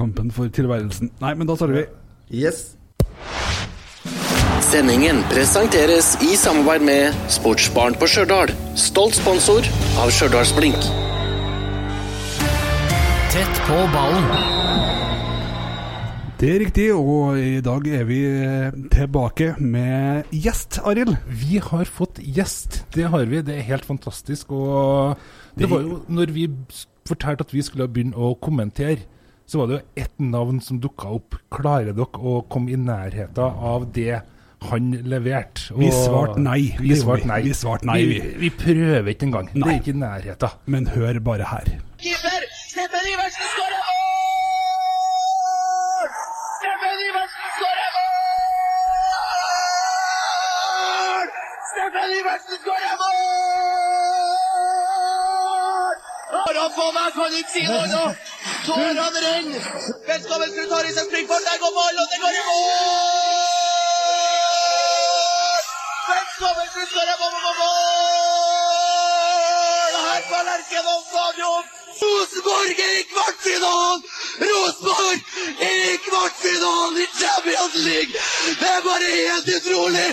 kampen for tilværelsen. Nei, men da starter vi. Yes. Sendingen presenteres i samarbeid med Sportsbarn på Stjørdal. Stolt sponsor av Stjørdalsblink. Tett på ballen. Det er riktig, og i dag er vi eh, tilbake med gjest, Arild. Vi har fått gjest, det har vi. Det er helt fantastisk. Og det var jo når vi fortalte at vi skulle begynne å kommentere, så var det jo ett navn som dukka opp. Klarer dere å komme i nærheten av det han leverte? Vi svarte nei. Vi svarte nei. Vi svart nei, Vi, vi. vi prøver ikke engang. Det er ikke i nærheten. Men hør bare her. Keeper! Steffen Iversen skårer mål! Steffen Iversen skårer mål! Steffen Iversen skårer mål! Tårene på meg kan ikke si noe nå. Tårene renner. Velkommen til Taris Springfart. Der går ballen, og det går i mål! Velkommen til skårer mål, mål, mål! Her på Lerkendal stadion. Rosenborg er i kvartfinalen! Rosenborg er i kvartfinalen i Champions League! Det er bare helt utrolig!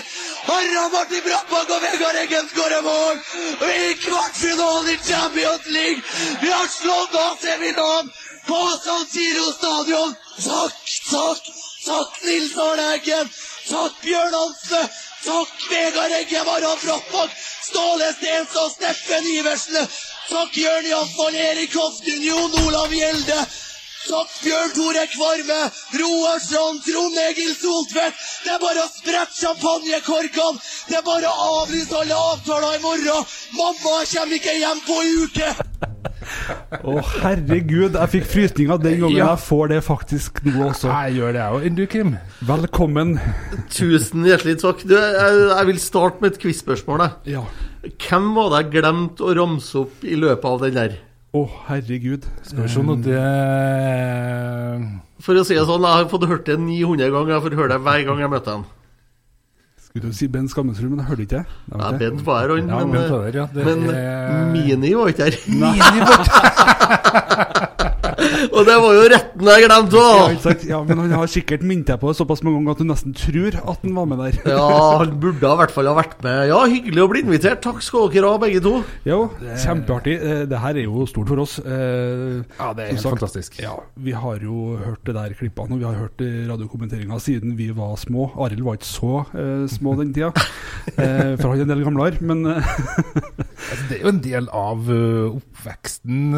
Harald Martin Brattbakk og Vegard Eggen skårer mål! Vi i kvartfinalen i Champions League! Vi har slått av Milan på San Siro stadion! Takk, takk, takk Nils Arne Eggen! Takk Bjørn Hansen! Takk Vegard Egge, Harald Brattbakk, Ståle Stensås, Steffen Iversen! Takk Jørn Jansson, Erik Hoften, Jon Olav Gjelde! Takk Bjørn Tore Kvarme, Roar Strand, Trond Egil Soltvedt. Det er bare å sprette champagnekorkene. Det er bare å avlyse alle avtaler i morgen. Mamma kommer ikke hjem på uke. Å, herregud, jeg fikk frysninger den gangen. Ja. Jeg får det faktisk nå også. Jeg gjør det, jeg òg. Kim? Velkommen. Tusen hjertelig takk. Du, jeg, jeg vil starte med et quiz-spørsmål. Ja. Hvem var det jeg glemte å ramse opp i løpet av den der? Å, herregud. Skal vi se nå, det For å si det sånn, jeg har fått hørt det 900 ganger. Jeg får høre det hver gang jeg møter han. Skulle si Ben Skammensrud, men jeg hørte ikke det. Ja, Ben var her, han. Ja, men, mini var ikke ja. Det men er- Mini var ikke her. Og det var jo retten jeg glemte Ja, òg! ja, men han har sikkert minnet deg på det såpass mange ganger at du nesten tror at han var med der. Ja, han burde i hvert fall ha vært med. Ja, hyggelig å bli invitert. Takk skal dere ha, begge to. Jo, kjempeartig. Eh, Det her er jo stort for oss. Eh, Ja, det er helt sagt, fantastisk. Ja, Vi har jo hørt det der klippene, og vi har hørt radiokommenteringa siden vi var små. Arild var ikke så eh, små den tida, eh, for han er en del gamlere. Men Altså, det er jo en del av oppveksten,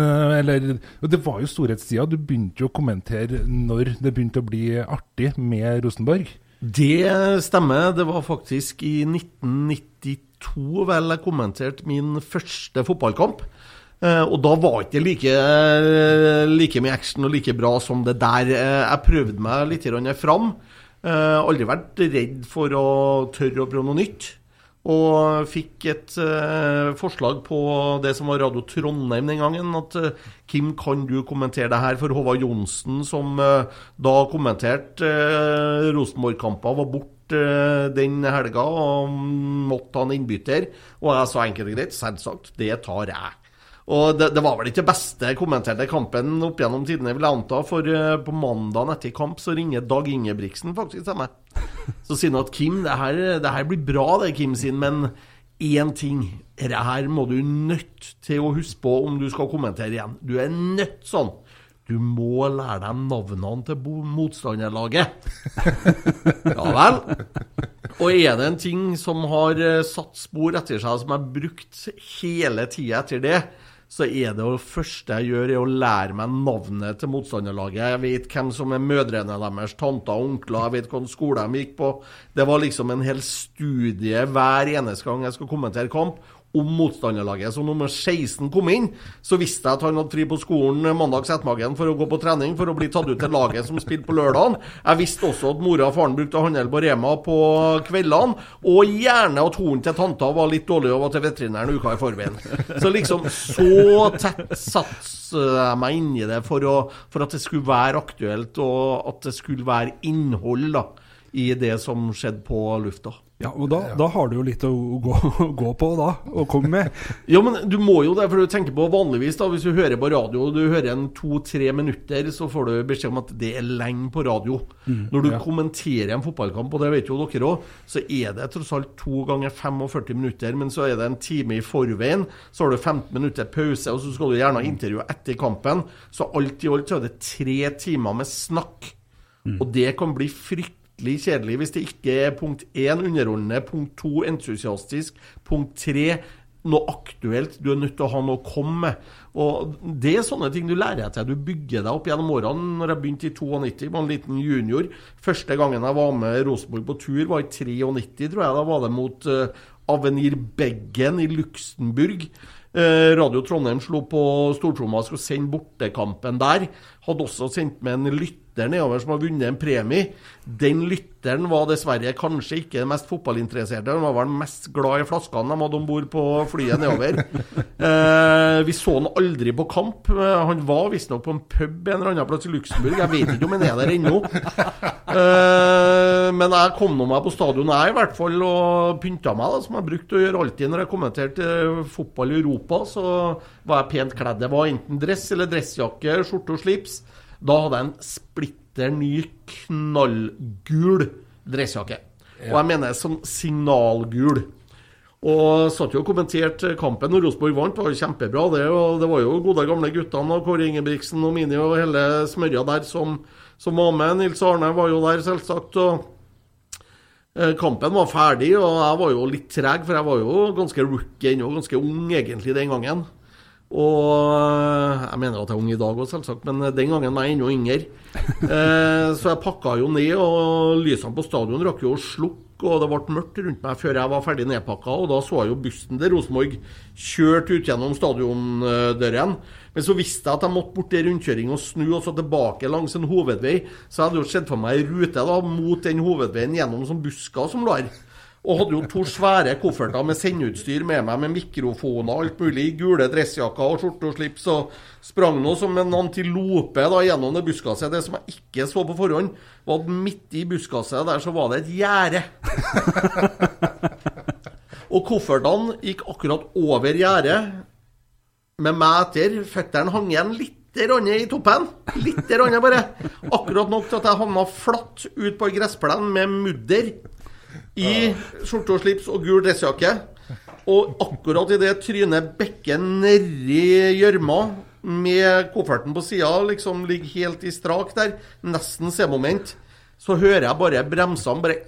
eller Det var jo storhetstida. Du begynte jo å kommentere når det begynte å bli artig med Rosenborg. Det stemmer. Det var faktisk i 1992 vel jeg kommenterte min første fotballkamp. Eh, og da var ikke det like, like mye action og like bra som det der. Eh, jeg prøvde meg litt fram. Eh, aldri vært redd for å tørre å prøve noe nytt. Og fikk et uh, forslag på det som var Radio Trondheim den gangen. At uh, Kim, kan du kommentere det her? For Håvard Johnsen, som uh, da kommenterte uh, Rosenborg-kamper, var borte den helga og måtte ha en innbytter. Og jeg sa enkelt og greit, selvsagt, det tar jeg. Og det, det var vel ikke det beste kommenterte kampen opp gjennom tidene, vil jeg anta. For eh, på mandagen etter kamp så ringer Dag Ingebrigtsen faktisk til meg. Så sier han at Kim, det her, det her blir bra, det, Kim sin, men én ting. Dette her må du nødt til å huske på om du skal kommentere igjen. Du er nødt sånn. Du må lære deg navnene til motstanderlaget. Ja vel. Og er det en ting som har eh, satt spor etter seg, som er brukt hele tida etter det, så er det det første jeg gjør, er å lære meg navnet til motstanderlaget. Jeg vet hvem som er mødrene deres, tanter og onkler, jeg vet hvilken skole de gikk på. Det var liksom en hel studie hver eneste gang jeg skulle kommentere kamp om motstanderlaget. Så nummer 16 kom inn, så visste jeg at han hadde fri på skolen mandags ettermiddag for å gå på trening for å bli tatt ut til laget som spilte på lørdagen. Jeg visste også at mora og faren brukte å handle på Rema på kveldene, og gjerne at hunden til tanta var litt dårlig og var til veterinæren uka i forveien. Så liksom så tett satte jeg meg inn i det for, å, for at det skulle være aktuelt, og at det skulle være innhold da i det som skjedde på lufta. Ja, og da, da har du jo litt å gå, gå på, da, å komme med. Ja, men du må jo det, for du tenker på vanligvis da, Hvis du hører på radio og du hører en to-tre minutter, så får du beskjed om at det er lenge på radio. Når du kommenterer en fotballkamp, og det vet jo dere òg, så er det tross alt to ganger 45 minutter, men så er det en time i forveien. Så har du 15 minutter pause, og så skal du gjerne ha intervju etter kampen. Så alt i alt så er det tre timer med snakk. Og det kan bli fryktelig kjedelig hvis det ikke er punkt én underholdende, punkt to entusiastisk, punkt tre noe aktuelt. Du er nødt til å ha noe å komme med. Og Det er sånne ting du lærer deg til. Du bygger deg opp gjennom årene. Når jeg begynte i 92, var en liten junior. Første gangen jeg var med Rosenborg på tur, var i 93, tror jeg. Da var det mot uh, Avenir Beggen i Luxembourg. Uh, Radio Trondheim slo på stortromma og skulle sende bortekampen der. Hadde også sendt med en lytter nedover som har vunnet en premie. Den lytteren var dessverre kanskje ikke den mest fotballinteresserte. Han var vel mest glad i flaskene de hadde om bord på flyet nedover. Eh, vi så han aldri på kamp. Eh, Han var visstnok på en pub en eller annen plass i Luxembourg. Jeg vet ikke om han er der ennå. Eh, men jeg kom nå meg på stadion, jeg i hvert fall, og pynta meg, da, som jeg brukte å gjøre alltid når jeg kommenterte eh, fotball i Europa. Så var jeg pent kledd. Det var enten dress eller dressjakke, skjorte og slips. Da hadde jeg en splitter ny knallgul dressjakke. Og jeg mener som signalgul. Og satt jo og kommenterte kampen når Rosenborg vant. Det var jo kjempebra, det. Og det var jo gode gamle guttene og Kåre Ingebrigtsen og Mini og hele smørja der som, som var med. Nils Arne var jo der, selvsagt. og eh, Kampen var ferdig, og jeg var jo litt treg, for jeg var jo ganske rookie ennå. Ganske ung egentlig den gangen. Og eh, jeg mener at jeg er ung i dag òg, selvsagt, men den gangen var jeg enda yngre. Eh, så jeg pakka jo ned, og lysene på stadion rakk jo å slukke, og det ble mørkt rundt meg før jeg var ferdig nedpakka. Og da så jeg jo bussen til Rosenborg kjørt ut gjennom stadiondøren. Men så visste jeg at jeg måtte bort til rundkjøring og snu og så tilbake langs en hovedvei. Så jeg hadde jo sett for meg ei rute da mot den hovedveien gjennom som busker som lå her. Og hadde jo to svære kofferter med sendeutstyr med meg, med mikrofoner og alt mulig, gule dressjakker og skjorte og slips, og sprang nå som en antilope da gjennom det buskaset. Det som jeg ikke så på forhånd, var at midt i buskaset der så var det et gjerde. og koffertene gikk akkurat over gjerdet, med meg etter. Føttene hang igjen litt i toppen. Litt grann bare. Akkurat nok til at jeg havna flatt ut på ei gressplen med mudder i skjorte og slips og gul dressjakke. Og akkurat idet trynet bekker nedi gjørma, med kofferten på sida, liksom ligger helt i strak der, nesten C-moment, så hører jeg bare bremsene bare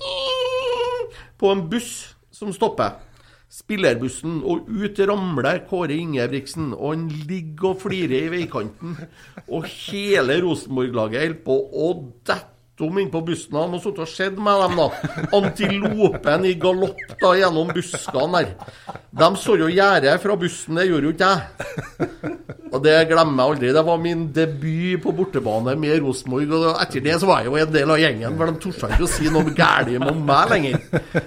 på en buss som stopper. Spillerbussen, og ut ramler Kåre Ingebrigtsen, og han ligger og flirer i veikanten. Og hele Rosenborg-laget holder på å dette om inn på bussen. Han må sitte og sett med dem, da. Antilopen i galopp da gjennom buskene der. De så jo gjerdet fra bussen, det gjorde jo ikke jeg. Og det glemmer jeg aldri. Det var min debut på bortebane med Rosenborg. Og etter det så var jeg jo en del av gjengen, for de torde ikke å si noe galt om meg lenger.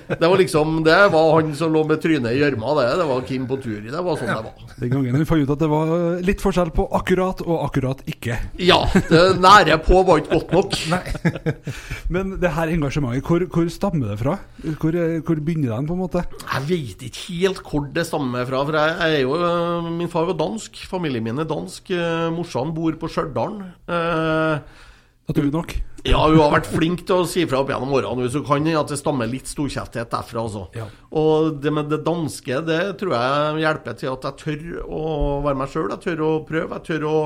Det var liksom Det var han som lå med trynet i gjørma, det. Det var Kim på tur i. Det var sånn det var. Den gangen vi fant ut at det var litt forskjell på akkurat og akkurat ikke. Ja, det nære på var ikke godt nok. Men det her engasjementet, hvor, hvor stammer det fra? Hvor, hvor begynner den, på en måte? Jeg vet ikke helt hvor det stammer fra. For jeg er jo, øh, Min far var dansk. Familien min er dansk. øh, Morsan bor på Stjørdal. Eh, Naturlig nok. Ja, hun har vært flink til å si fra opp gjennom årene. hvis hun kan at det stammer litt storkjefthet derfra, altså. Ja. Og det med det danske, det tror jeg hjelper til at jeg tør å være meg sjøl. Jeg tør å prøve. Jeg tør å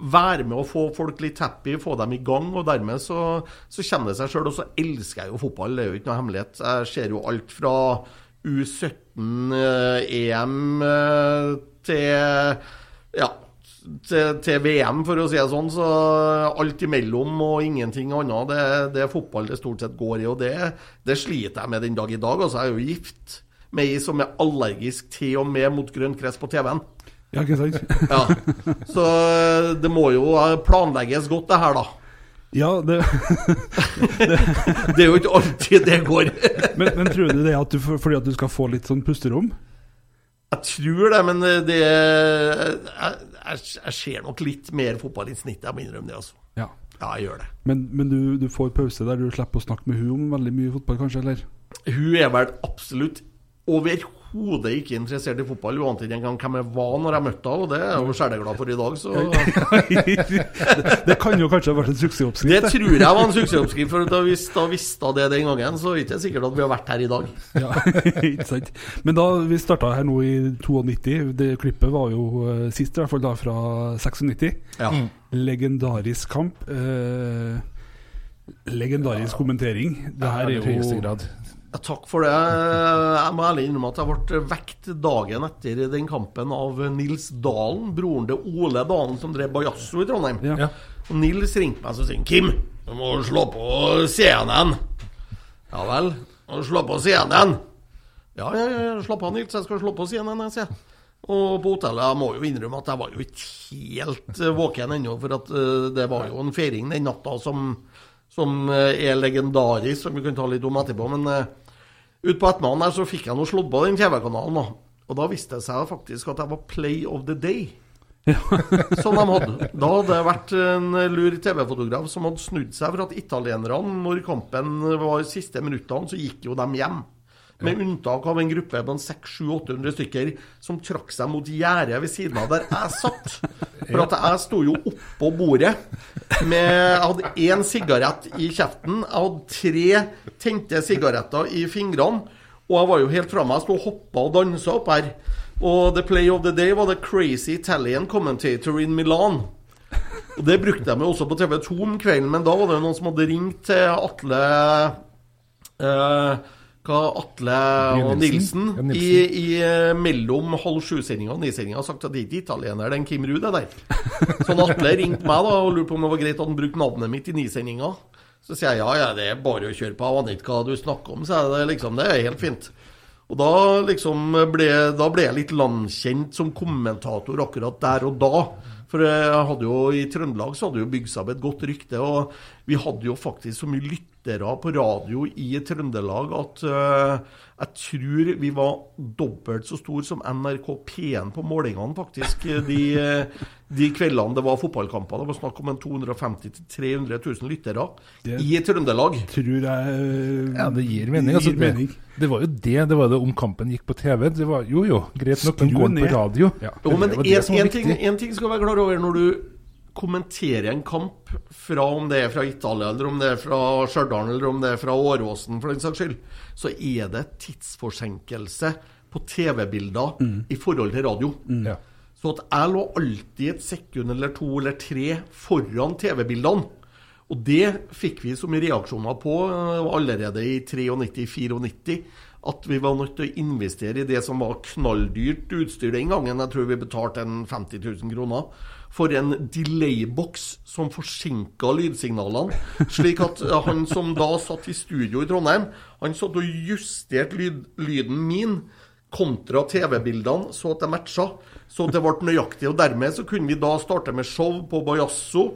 være med å få folk litt happy, få dem i gang. Og dermed så, så kommer det seg sjøl. Og så elsker jeg jo fotball, det er jo ikke noe hemmelighet. Jeg ser jo alt fra U17-EM eh, til ja, til, til VM, for å si det sånn. Så alt imellom og ingenting annet, det, det er fotball det stort sett går i. Og det, det sliter jeg med den dag i dag. Altså, jeg er jo gift med ei som er allergisk til og med mot grønt kress på TV-en. Ja, ikke sant? Ja. Så det må jo planlegges godt, det her, da. Ja, det, Det er jo ikke alltid det går. men, men tror du det er at du, fordi at du skal få litt sånn pusterom? Jeg tror det, men det jeg, jeg, jeg ser nok litt mer fotball i snittet, jeg må innrømme det. altså. Ja. Ja, jeg gjør det. Men, men du, du får pause der du slipper å snakke med hun om veldig mye fotball, kanskje? eller? Hun er vel absolutt overhodet ikke interessert i fotball, uansett engang hvem jeg var når jeg møtte henne, og det er jeg jo skjæreglad for i dag, så det, det kan jo kanskje ha vært en Det tror jeg var en suksessoppskrift, for da hvis da visste jeg det den gangen, så er det ikke sikkert at vi har vært her i dag. Ja, ikke sant. Men da vi starta her nå i 92, det klippet var jo eh, sist, i hvert fall da fra 96. Ja. Legendarisk kamp. Eh, legendarisk kommentering. Det her er jo grad. Ja, Takk for det. Jeg må ærlig innrømme at jeg ble vekt dagen etter den kampen av Nils Dalen, broren til Ole Dalen, som drev Bajasso i Trondheim. Ja. Ja. Og Nils ringte meg og sa Kim, du må slå på CNN. Ja vel. Må slå på CNN. Ja, ja, ja, slapp av, Nils. Jeg skal slå på CNN, jeg, sier jeg. Og på hotellet, jeg må jo innrømme at jeg var jo ikke helt eh, våken ennå, for at eh, det var jo en feiring den natta som, som eh, er legendarisk, som vi kan ta litt om etterpå. Men utpå ettermiddagen der så fikk jeg nå slått på den TV-kanalen, da. Og da viste det seg faktisk at jeg var Play of the Day. Som de hadde. Da hadde det vært en lur TV-fotograf som hadde snudd seg for at italienerne, når kampen var siste minuttene, så gikk jo de hjem. Med unntak av en gruppe på 600-800 stykker som trakk seg mot gjerdet ved siden av der jeg satt. For at jeg sto jo oppå bordet med Jeg hadde én sigarett i kjeften. Jeg hadde tre tente sigaretter i fingrene. Og jeg var jo helt fra meg. Jeg sto og hoppa og dansa opp her. Og the play of the day var the crazy Italian commentator in Milan. Og Det brukte jeg meg også på TV 2 om kvelden, men da var det jo noen som hadde ringt til Atle eh, hva Atle og Nilsen? Nilsen, i, i eh, mellom halv sju-sendinga og ni-sendinga har sagt at det er ikke italiener, det er en Kim Ruud, det der. Så Atle ringte meg da og lurte på om det var greit at han brukte navnet mitt i ni-sendinga, så sier jeg ja, ja, det er bare å kjøre på, jeg aner ikke hva du snakker om, så er det liksom, det er helt fint. Og da liksom ble, da ble jeg litt landkjent som kommentator akkurat der og da. For jeg hadde jo, i Trøndelag så hadde jo bygd seg opp et godt rykte, og vi hadde jo faktisk så mye lyttere på radio i Trøndelag at uh, jeg tror vi var dobbelt så stor som NRK P1 på målingene, faktisk, de, eh, de kveldene det var fotballkamper. Det var snakk om en 250 000-300 000 lyttere Det- i Trøndelag. Tror jeg Ja, det gir mening. Altså, gir mening. Det, det var jo det. Det var det om kampen gikk på TV. Det var jo jo, greit nok, men gå går på radio? Ja. Jo, men det en, ting, en ting skal du være klar over når du kommenterer en kamp, fra om det er fra Italia, eller om det er fra Stjørdal, eller om det er fra Åråsen, for den saks skyld, så er det tidsforsinkelse på TV-bilder i forhold til radio. Ja. Så at jeg lå alltid et sekund eller to eller tre foran TV-bildene. Og det fikk vi som reaksjoner på eh, allerede i 93-94. At vi var nødt til å investere i det som var knalldyrt utstyr den gangen. Jeg tror vi betalte en 50 000 kroner for en delay-boks som forsinka lydsignalene. Slik at eh, han som da satt i studio i Trondheim, han satt og justerte lyd, lyden min kontra TV-bildene, så at det matcha. Så at det ble nøyaktig. Og dermed så kunne vi da starte med show på Bajasso.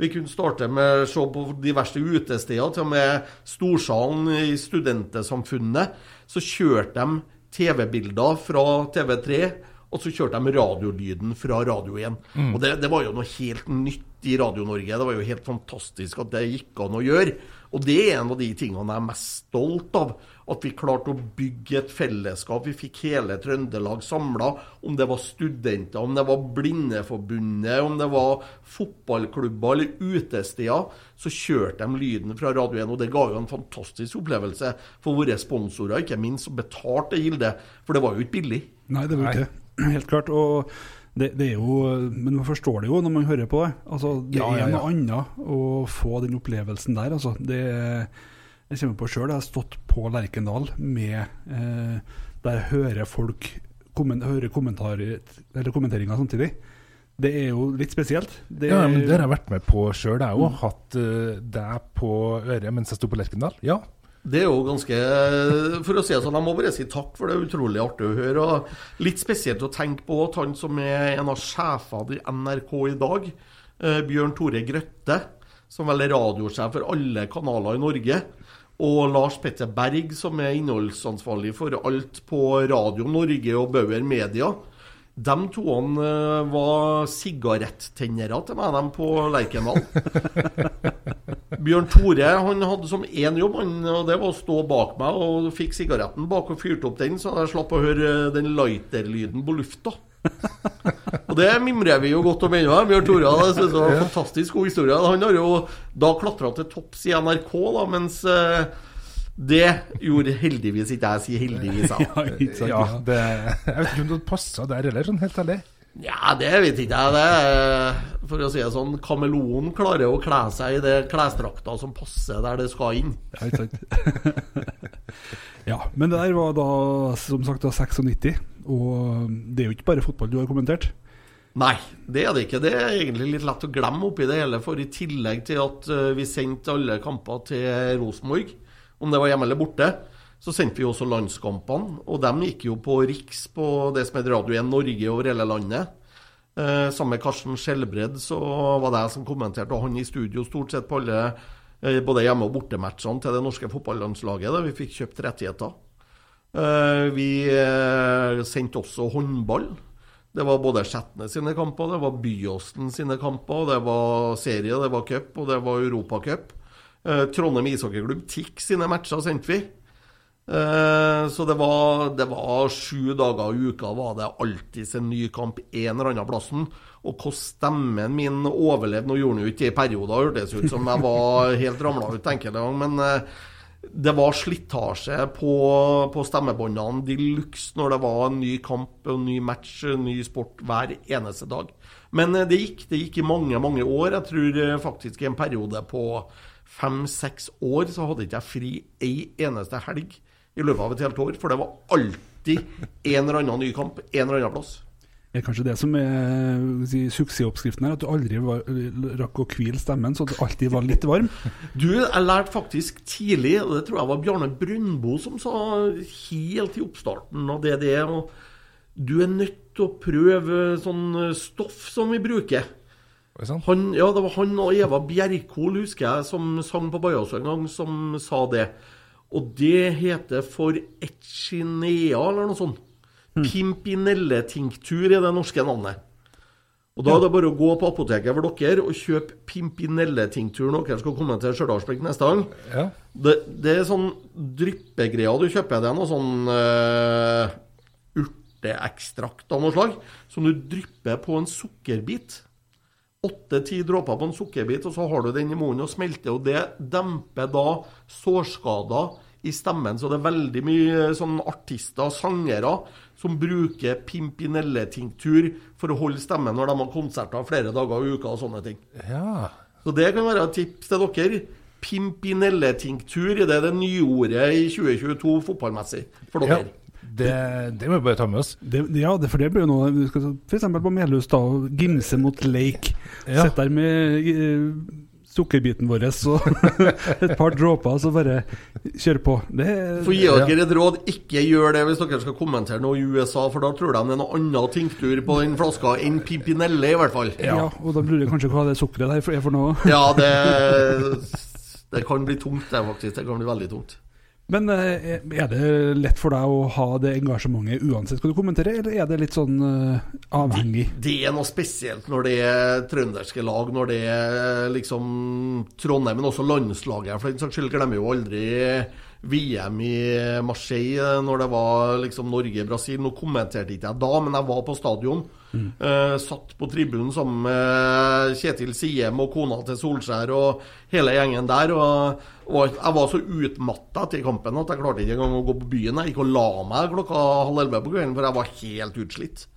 Vi kunne starte med show på diverse utesteder, til og med Storsalen i Studentesamfunnet. Så kjørte de TV-bilder fra TV3, og så kjørte de radiolyden fra Radio 1. Og det, det var jo noe helt nytt i Radio-Norge. Det var jo helt fantastisk at det gikk an å gjøre. Og det er en av de tingene jeg er mest stolt av. At vi klarte å bygge et fellesskap. Vi fikk hele Trøndelag samla. Om det var studenter, om det var Blindeforbundet, om det var fotballklubber eller utesteder, så kjørte de lyden fra Radio 1. Og det ga jo en fantastisk opplevelse for våre sponsorer, ikke minst, som betalte Gilde. For det var jo ikke billig. Nei, det var ikke det. Helt klart. Og det, det er jo Men man forstår det jo når man hører på det. Altså, det Ja, ja, er ja. noe annet å få den opplevelsen der. Altså. Det, jeg kommer på sjøl, jeg har stått på Lerkendal med eh, Der jeg hører folk komment, hører kommentarer Eller kommenteringer samtidig. Det er jo litt spesielt. Det, Ja, men Det har jeg vært med på sjøl. Jeg har jo hatt uh, deg på øret mens jeg sto på Lerkendal. Ja. Det er jo ganske For å si det sånn, jeg må bare si takk, for det er utrolig artig å høre. Og litt spesielt å tenke på at han som er en av sjefene i NRK i dag, eh, Bjørn Tore Grøtte, som vel er radiosjef for alle kanaler i Norge, og Lars Petter Berg, som er innholdsansvarlig for alt på Radio Norge og Bauer Media, De toene eh, var sigarettennere til meg, dem på Lerkendal. Bjørn Tore han hadde som én jobb, han, og det var å stå bak meg og fikk sigaretten bak og fyrte opp den, så jeg slapp å høre eh, den lighter-lyden på lufta. Og det mimrer vi jo godt om ennå. Bjørn Tore det synes jeg var en fantastisk god historie. Han har jo da klatra til topps i NRK, da, mens eh, det gjorde heldigvis ikke jeg. sier heldigvis, jeg. Ja, sant, Ja, ja. det, jeg vet ikke om det passa der heller, sånn helt ærlig. Ja, det vet ikke jeg. Det for å si det sånn, kameleonen klarer å kle seg i det klesdrakta som passer der det skal inn. Ja, ikke sant. ja, men det der var da som sagt da 96, og det er jo ikke bare fotball du har kommentert. Nei, det er det ikke. Det er egentlig litt lett å glemme oppi det hele. For i tillegg til at eh, vi sendte alle kamper til Rosenborg, om det var hjemme eller borte, så sendte vi også landskampene. Og de gikk jo på Riks på det som heter Radio 1 Norge over hele landet. Eh, sammen med Karsten Skjelbred så var det jeg som kommenterte, og han i studio stort sett på alle eh, både hjemme- og bortematchene til det norske fotballandslaget, der vi fikk kjøpt rettigheter. Eh, vi eh, sendte også håndball. Det var både Skjetne sine kamper, det var Byåsen sine kamper, det var serie, det var cup, og det var Europacup. Eh, Trondheim ishockeyklubb, TIX sine matcher sendte vi. Eh, så det var, det var sju dager i uka var det alltids en ny kamp en eller annen plassen. Og hvordan stemmen min overlevde Nå gjorde den jo ikke det i perioder, hørtes ut som jeg var helt ramla ut enkelte men eh, det var slitasje på, på stemmebåndene de luxe når det var en ny kamp, en ny match, en ny sport hver eneste dag. Men det gikk, det gikk i mange, mange år. Jeg tror faktisk i en periode på fem-seks år så hadde ikke jeg fri ei eneste helg i løpet av et helt år. For det var alltid en eller annen ny kamp en eller annen plass. Det er kanskje det som er si, suksessoppskriften her, at du aldri var, rakk å hvile stemmen, så du alltid var litt varm. Du, jeg lærte faktisk tidlig, og det tror jeg var Bjarne Brøndbo som sa helt i oppstarten av det det er, og du er nødt til å prøve sånn stoff som vi bruker. Han, ja, det var han og Eva Bjerkol, husker jeg, som sang på Bajås en gang, som sa det. Og det heter for Echinea, eller noe sånt. Pimpinelletinktur er det norske navnet. Og Da er det bare å gå på apoteket for dere og kjøpe Pimpinelletinktur når dere skal komme til Stjørdalsblink neste gang. Ja. Det, det er sånn dryppegreier du kjøper. Det er noe sånn uh, urteekstrakt av noe slag som du drypper på en sukkerbit. Åtte-ti dråper på en sukkerbit, og så har du den i munnen og smelter. Og det demper da sårskader i stemmen. Så det er veldig mye sånn artister, sangere, som bruker Pimpinelletinktur for å holde stemmen når de har konserter flere dager i uka og sånne ting. ja. Så det kan være et tips til dere. Pimpinelletinktur det er det nyordet i 2022 fotballmessig for dere. ja. Det, det må vi bare ta med oss. Det, ja, det, for det blir jo noe du skal F.eks. på Melhus, da. Gimse mot Lake. Ja. Sitte der med uh, sukkerbiten vår og et par dråper, så bare kjør på. Det For gi dere et råd, ikke gjør det hvis dere skal kommentere noe i USA, for da tror de det er noe annet tinktur på den flaska enn Pimpinelle, i hvert fall. ja. og da lurer jeg kanskje hva det sukkeret der er for noe. Ja, det, det kan bli tungt, det, faktisk. Det kan bli veldig tungt. Men eh, er det lett for deg å ha det engasjementet uansett hva du kommenterer, eller er det litt sånn eh, avhengig? Det er noe spesielt når det er trønderske lag, når det er liksom Trondheim, men også landslaget. For den saks skyld glemmer jo aldri VM i Marseille når det var liksom Norge-Brasil. Nå kommenterte ikke jeg da, men jeg var på stadion. Eh, satt på tribunen sammen med Kjetil Siem og kona til Solskjær og hele gjengen der. Og, og jeg var så utmatta til kampen at jeg klarte ikke engang å gå på byen. Jeg gikk og la meg klokka halv elleve på kvelden, for jeg var helt utslitt.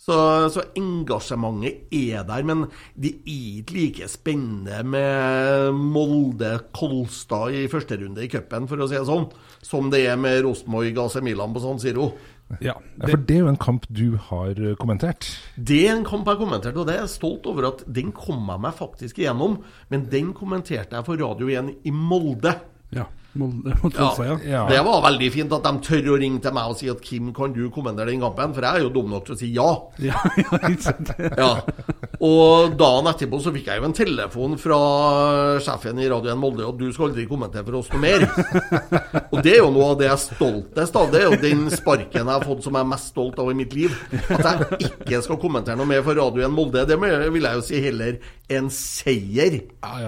Så, så engasjementet er der, men det er ikke like spennende med Molde-Kolstad i første runde i cupen, for å si det sånn, som det er med Rosenborg AC Milan på San Siro. Ja, Ja, for det er jo en kamp du har eh, kommentert. Det er en kamp jeg har kommentert, og det er jeg stolt over at den kom jeg meg faktisk igjennom. Men den kommenterte jeg for Radio 1 i Molde. ja. Molde mot Tromsø, ja. Ja. Det var veldig fint at de tør å ringe til meg og si at Kim, kan du kommentere den kampen? For jeg er jo dum nok til å si ja. Ja, ja. Og dagen etterpå så fikk jeg jo en telefon fra sjefen i Radio 1 Molde at du skal aldri kommentere for oss noe mer. Og det er jo noe av det jeg er stoltest av. Det er jo den sparken jeg har fått som jeg er mest stolt av i mitt liv. At jeg ikke skal kommentere noe mer for Radio 1 Molde. Det vil jeg jo si heller en seier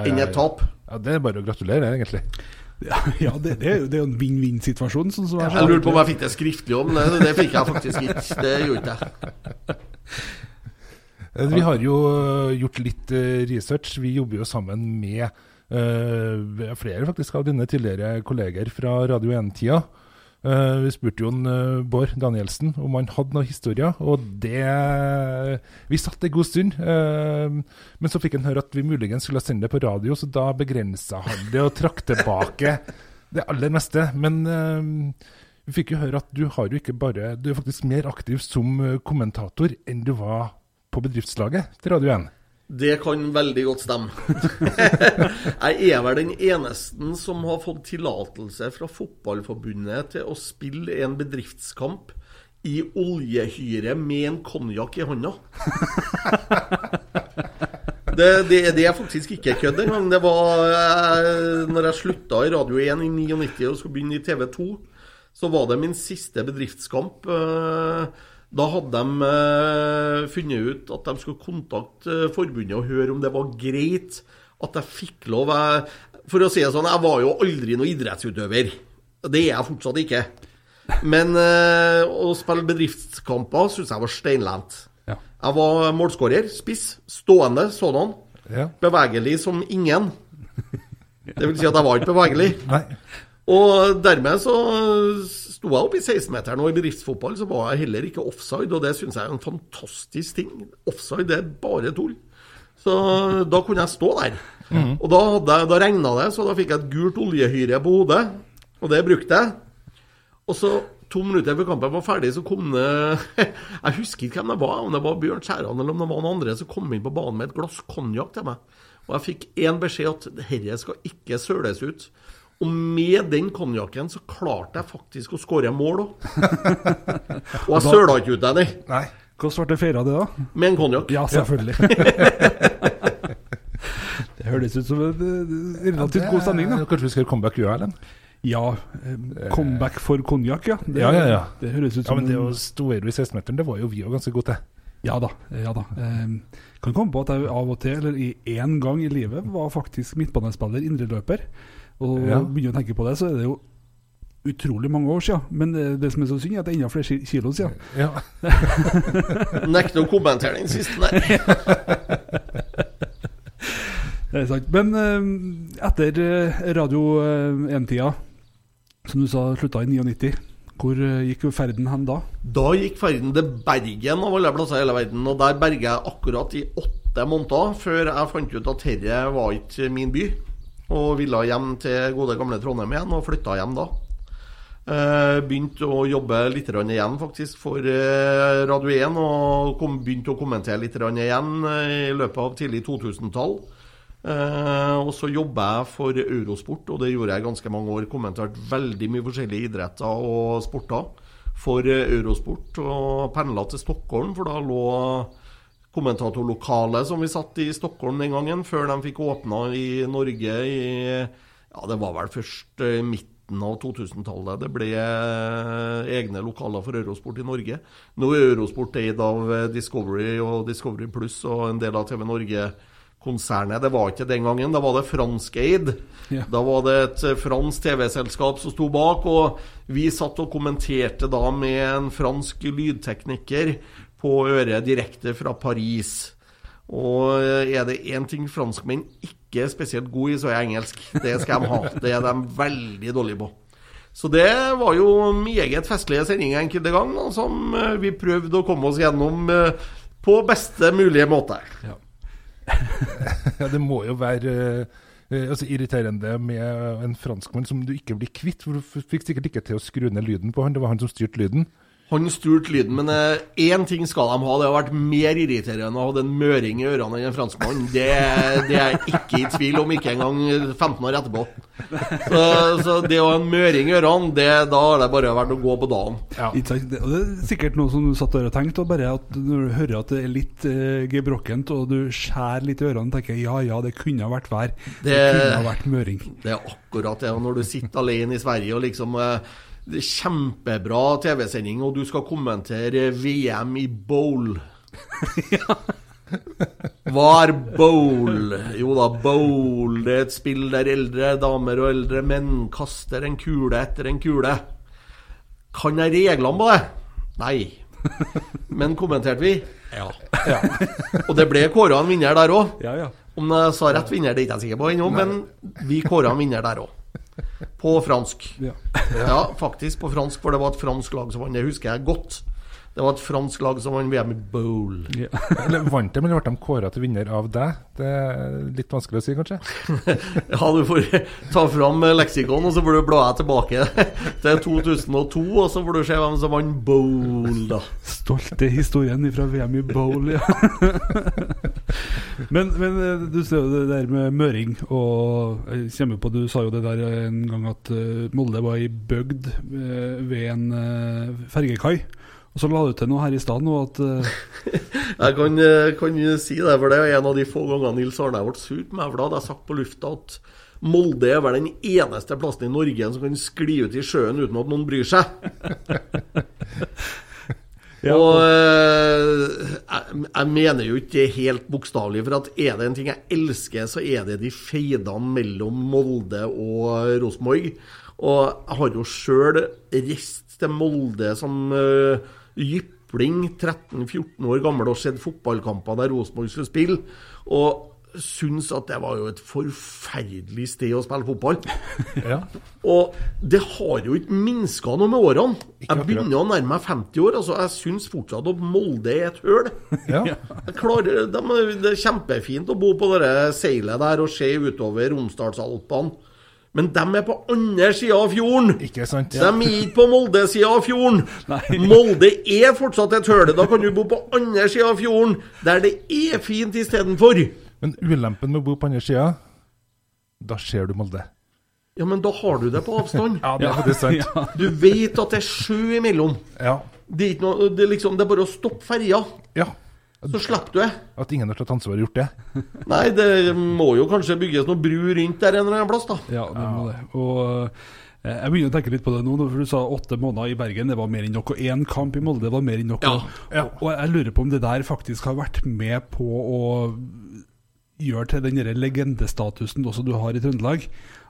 enn et tap. Ja, Det er bare å gratulere, egentlig. Ja, det, det, er jo- det er jo en vinn-vinn-situasjon. Sånn jeg, Jeg lurte på om jeg fikk det skriftlig om, men det, det fikk jeg faktisk ikke. Det gjorde ikke jeg. Vi har jo eh, gjort litt eh, research. Vi jobber jo sammen med uh, flere faktisk av dine tidligere kolleger fra Radio 1-tida. Eh, vi spurte jo en, uh, Bård Danielsen om han hadde noen historier, og det Vi satt en god stund, uh, men så fikk han høre at vi muligens skulle sende det på radio, så da begrensa han det og trakk tilbake det aller meste. Men vi fikk jo høre at du har jo ikke bare Du er faktisk mer aktiv som kommentator enn du var på bedriftslaget til Radio 1. Det kan veldig godt stemme. jeg er vel den eneste som har fått tillatelse fra Fotballforbundet til å spille en bedriftskamp i oljehyre med en konjakk i hånda. Det, det, det er faktisk ikke kødd engang. Det var eh, Når jeg slutta i Radio 1 i 99 og skulle begynne i TV 2, så var det min siste bedriftskamp. eh, Da hadde de eh, funnet ut at de skulle kontakte eh, forbundet og høre om det var greit at jeg fikk lov jeg, For å si det sånn, jeg var jo aldri noen idrettsutøver. Det er jeg fortsatt ikke. Men eh, å spille bedriftskamper syns jeg var steinlent. Ja. Jeg var målskårer, spiss, stående sådan. Ja. Bevegelig som ingen. Det vil si at jeg var ikke bevegelig. Nei. Og dermed så sto jeg opp i 16-meteren, og i bedriftsfotball så var jeg heller ikke offside, og det syns jeg er en fantastisk ting. Offside det er bare tull. Så da kunne jeg stå der. Og da, hadde da regna det, så da fikk jeg et gult oljehyre på hodet, og det brukte jeg. Og så to minutter før kampen var ferdig, så kom det Jeg husker ikke hvem det var, om det var Bjørn Skjæran eller om det var noen andre som kom inn på banen med et glass konjakk til meg. Og jeg fikk én beskjed at dette skal ikke søles ut. Og med den konjakken så klarte jeg faktisk å skåre mål òg. Og jeg søla ikke ut den, nei. Nei. Hvordan ble det feira, det, da? Med en konjakk. Ja, selvfølgelig. det høres ut som en eh, relativt god stemning, da. Kanskje vi skal gjøre comeback i Erlend? Ja, eh, comeback for konjakk, ja. Det, Ja, ja, ja. Det høres ut Ja, som men det å stå i 16-meteren, det var jo vi òg ganske gode til. Ja da. ja da. Eh, kan komme på at jeg av og til, eller i én gang i livet, var faktisk midtbanespiller, indreløper. Og Ja. begynner å tenke på det, så er det jo utrolig mange år siden. Men eh, det som er så synd, er at det er enda flere kilo siden. Ja. Nekter å kommentere den siste der. Det er sant. Men eh, etter eh, Radio 1-tida, som du sa slutta i 99, hvor eh, gikk jo ferden hen da? Da gikk ferden til Bergen av alle plasser i hele verden, og der berga jeg akkurat i åtte måneder før jeg fant ut at dette var ikke min by, og ville hjem til gode gamle Trondheim igjen, og flytta hjem da. Eh, begynte å jobbe litt igjen faktisk for eh, Radio 1, og kom, begynte å kommentere litt igjen eh, i løpet av tidlig 2000-tall. Uh, og så jobba jeg for Eurosport, og det gjorde jeg ganske mange år. Kommentert veldig mye forskjellige idretter og sporter for Eurosport. Og pendla til Stockholm, for da lå kommentatorlokalet som vi satt i Stockholm den gangen, før de fikk åpna i Norge i Ja, det var vel først eh, midten av 2000-tallet det ble eh, egne lokaler for Eurosport i Norge. Nå er Eurosport eid av eh, Discovery og Discovery Pluss og en del av TV Norge-konsernet. Det var ikke den gangen, da var det franskeid. Ja. Da var det et fransk TV-selskap som sto bak, og vi satt og kommenterte da med en fransk lydtekniker på øret direkte fra Paris. Og eh, er det én ting franskmenn ikke er spesielt gode i, så er det engelsk. Det skal de ha. Det er de veldig dårlige på. Så det var jo meget festlige sendinger enkelte ganger, som eh, vi prøvde å komme oss gjennom eh, på beste mulige måte. Ja, det må jo være altså, irriterende med en franskmann som du ikke blir kvitt. For du fikk sikkert ikke til å skru ned lyden på han. Det var han som styrte lyden. Han styrte lyden, men eh, én ting skal de ha. Det har vært mer irriterende å ha en møring i ørene enn en franskmann. Det, det er jeg ikke i tvil om, ikke engang 15 år etterpå. Så, så det å ha en møring i ørene, det, da har det bare vært å gå på dagen. Ja. Det- Og det er sikkert noe som du satt der og tenkte, og bare at når du hører at det er litt eh, gebrokkent, og du skjærer litt i ørene, tenker jeg ja ja, det kunne ha vært vær. Det, Det- kunne ha vært møring. Det er akkurat det. Og når du sitter alene i Sverige og liksom eh, Kjempebra TV-sending, og du skal kommentere VM i bowl. Hva er bowl? Jo da, bowl det er et spill der eldre damer og eldre menn kaster en kule etter en kule. Kan jeg reglene på det? Nei. Men kommenterte vi? Ja. Og det ble kåra en vinner der òg. Ja, ja. Om jeg sa rett vinner, det er ikke jeg sikker på ennå, men vi kåra en vinner der òg. På fransk. Ja. Ja, faktisk på fransk, for det var et fransk lag som vant. Det husker jeg godt. Det var et fransk lag som vant VM i bowl. Ja. Eller Vant de, eller ble de kåra til vinner av deg? Det er litt vanskelig å si, kanskje? Ja, du får ta fram leksikon, og så får du bla deg tilbake til 2002, og så får du se hvem som vant bowl, da. Stolte historien fra VM i bowl, ja. men, men eh, du ser jo det der med møring, og jeg kommer på Du sa jo det der en gang at eh, Molde var i bygd eh, ved en eh, fergekai. Og så la du til noe her i stad nå at uh... Jeg kan, eh, kan si det, for det er en av de få gangene Nils Arne vært sur på meg. For da hadde jeg sagt på lufta at Molde er vel den eneste plassen i Norge som kan skli ut i sjøen uten at noen bryr seg. Og eh, jeg, jeg mener jo ikke det helt bokstavelig, for at er det en ting jeg elsker, så er det de feidene mellom Molde og Rosenborg. Og jeg har jo sjøl reist til Molde som uh, jypling, 13-14 år gammel, og sett fotballkamper der Rosenborg skulle spille. Og syns at det var jo et forferdelig sted å spille fotball. Ja. Og det har jo ikke minska noe med årene. Jeg begynner å nærme meg 50 år. altså Jeg syns fortsatt at Molde er et høl. ja. Klarer, de, det er kjempefint å bo på det seilet der og se utover Romsdalsalpene. Men de er på andre sida av fjorden! Ikke sant? De er ikke på Molde-sida av fjorden! Molde er fortsatt et høl. Da kan du bo på andre sida av fjorden, der det er fint istedenfor. Men ulempen med å bo på andre sida, da ser du Molde. Ja, men da har du det på avstand. Ja, det er faktisk sant. ja. Du vet at det er sjø imellom. Ja. Det er, noe, det er, liksom, det er bare å stoppe ferja, ja. Så slipper du det. At ingen har tatt ansvar og gjort det. Nei, det må jo kanskje bygges noe bru rundt der en eller annen plass, da. Ja, det må det. Og eh, jeg begynner å tenke litt på det nå, for du sa åtte måneder i Bergen, det var mer enn nok. Og én kamp i Molde var mer enn nok. Ja, og, og, og jeg lurer på om det der faktisk har vært med på å gjøre til den legendestatusen også du har i Trøndelag.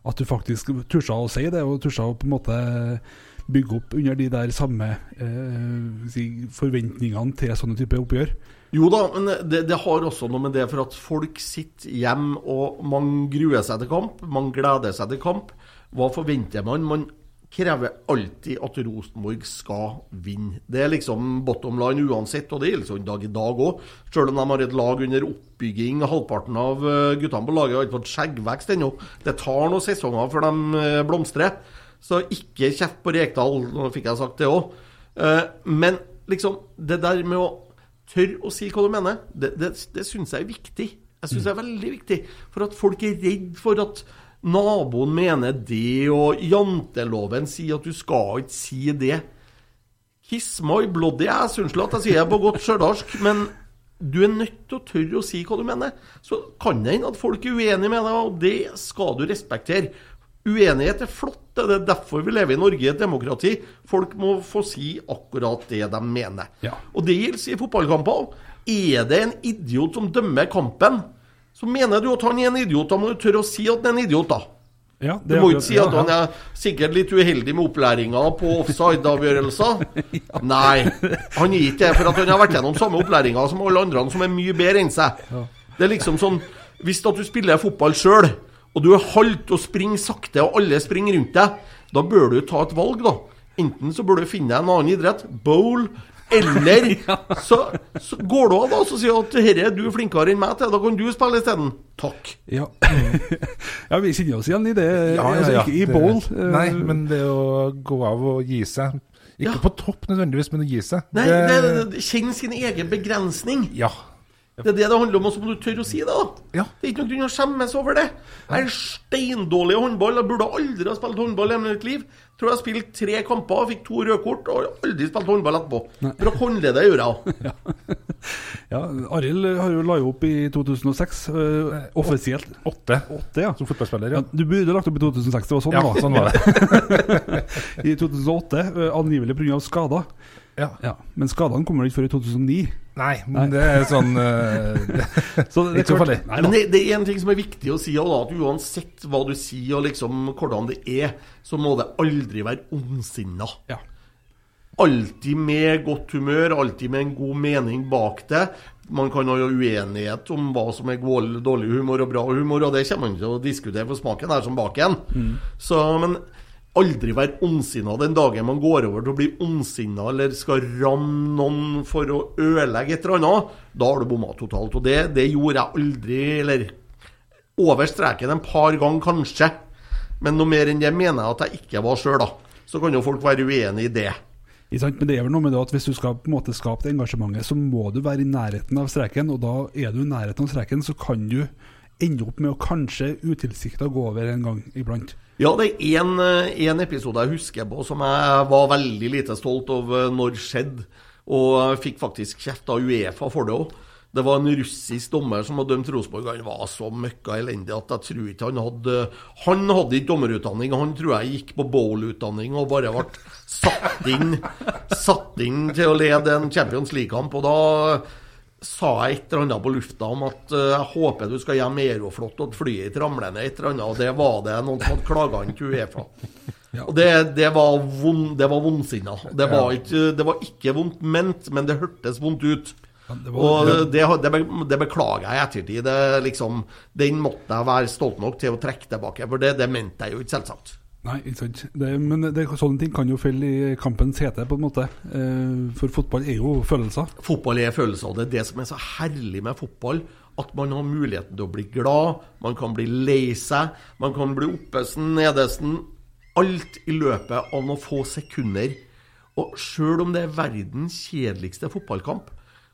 At du faktisk tursa å si det, og tursa å på en måte bygge opp under de der samme eh, forventningene til sånne type oppgjør. Jo da, men det, det har også noe med det for at folk sitter hjemme og man gruer seg til kamp. Man gleder seg til kamp. Hva forventer man? Man krever alltid at Rosenborg skal vinne. Det er liksom bottom line uansett, og det gjelder sånn dag i dag òg. Selv om de har et lag under oppbygging. Halvparten av eh, guttene på laget har ikke fått skjeggvekst ennå. Det tar noen sesonger før de eh, blomstrer. Så ikke kjeft på Rekdal, nå fikk jeg sagt det òg. Men liksom, det der med å tørre å si hva du mener, det, det, det syns jeg er viktig. Jeg syns det er veldig viktig. For at folk er redd for at naboen mener det, og janteloven sier at du skal ikke si det. Kiss my bloody ass, unnskyld at jeg sier det på godt stjørdalsk, men du er nødt til å tørre å si hva du mener. Så kan det hende at folk er uenige med deg, og det skal du respektere. Uenighet er flott, det er derfor vi lever i Norge, et demokrati. Folk må få si akkurat det de mener. Ja. Og det gjelder i fotballkamper òg. Er det en idiot som dømmer kampen, så mener du at han er en idiot. Da må du tørre å si at han er en idiot, da. Ja, Du må ikke si at han er sikkert litt uheldig med opplæringa på offside-avgjørelser. Nei, han er ikke det, for at han har vært gjennom samme opplæringa som alle andre som er mye bedre enn seg. Det er liksom sånn Hvis at du spiller fotball sjøl, og du er halvt og springer sakte, og alle springer rundt deg, da bør du ta et valg, da. Enten så bør du finne deg en annen idrett, bowl, eller så, så går du av da, og så sier du at du er flinkere enn meg til, da kan du spille isteden. Takk. Ja. ja, vi kjenner oss igjen i det. Ja, ja, altså, ikke i bowl. eh, Nei, men det å gå av og gi seg Ikke Ja. på topp nødvendigvis, men å gi seg. Nei, det, det, kjenn sin egen begrensning. Ja. Det er det det handler om, og så må du tørre å si det. da Ja. Det er ikke noen grunn å skjemmes over det. Jeg er steindårlig i håndball. Jeg burde aldri ha spilt håndball i mitt liv. Tror jeg har spilt tre kamper, fikk to røde kort og har aldri spilt håndball etterpå. For å holde gjør jeg òg. Ja, Arild har jo la opp i 2006, uh, offisielt. Åtte Åtte, ja. som fotballspiller, Ja, ja. du burde lagt opp i 2006, det var sånn Ja, da. sånn var det. I 2008, uh, angivelig pga. skader. Ja. Ja, men skadene kommer ikke før i 2009. Nei, men det er sånn uh, det, Så det, Ikke så er farlig. Nei, Men det, det er en ting som er viktig å si, og da, at uansett hva du sier og liksom hvordan det er, så må det aldri være ondsinna. Ja. Alltid med godt humør, alltid med en god mening bak det. Man kan ha uenighet om hva som er god- dårlig humor og bra humor, og det kommer man til å diskutere, for smaken er som baken. Så, men aldri være ondsinna den dagen man går over til å bli ondsinna eller skal ramme noen for å ødelegge et eller annet. Da har du bomma totalt. Og det, det gjorde jeg aldri, eller over streken en par ganger kanskje. Men noe mer enn det mener jeg at jeg ikke var sjøl, da. Så kan jo folk være uenig i det. Men det er vel noe med det at hvis du skal på en måte skape det engasjementet, så må du være i nærheten av streken. Og da er du i nærheten av streken, så kan du ende opp med å kanskje utilsikta gå over en gang iblant. Ja, det er en, eh, episode jeg husker på som jeg var veldig lite stolt av eh, når skjedde. Og fikk faktisk kjeft av Uefa for det òg. Det var en russisk dommer som hadde dømt Rosenborg. Han var så møkka elendig at jeg tror ikke han hadde Han hadde ikke dommerutdanning. Han tror jeg gikk på bowl-utdanning og bare ble satt inn, satt inn til å lede en Champions League-kamp. Og da sa jeg et eller annet på lufta om at eh, jeg håper du skal hjem Aeroflot og at flyet ditt ramler ned et eller annet, og det var det noen som hadde klaga inn til Uefa. Og det, det var vond, det var vondsinna. Det var, ikke, det var ikke vondt ment, men det hørtes vondt ut. det Og var- det, det, det beklager jeg i ettertid. Det, liksom, den måtte jeg være stolt nok til å trekke tilbake, for det, det mente jeg jo ikke, selvsagt. Nei, ikke sant. Det, men det, sånne ting kan jo felle i kampens hete, på en måte. Eh, for fotball er jo følelser. Fotball er følelser, og det er det som er så herlig med fotball. At man har muligheten til å bli glad, man kan bli lei seg, man kan bli oppesen, nedesen. Alt i løpet av noen få sekunder. Og sjøl om det er verdens kjedeligste fotballkamp,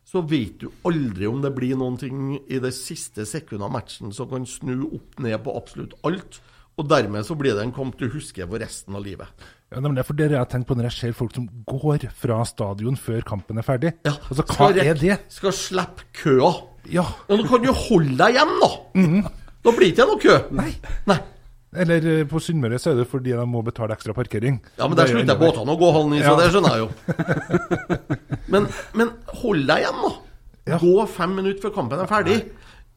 så vet du aldri om det blir noen ting i det siste sekundet av matchen som kan snu opp ned på absolutt alt. Og dermed så blir det en kamp du husker for resten av livet. Ja, er for det jeg har tenkt på når jeg ser folk som går fra stadion før kampen er ferdig. Ja, Altså, hva er det? Skal slippe køa. Ja, Ja, Nå kan du holde deg hjem, da! Da blir det ikke noe kø. Nei. Nei. Eller eh, på Sunnmøre så er det fordi de må betale ekstra parkering. Ja, men der er slutter båtene å gå halv ni, så Ja. det skjønner jeg jo. Men, men hold deg hjem, da. Ja. Gå fem minutter før kampen er ferdig.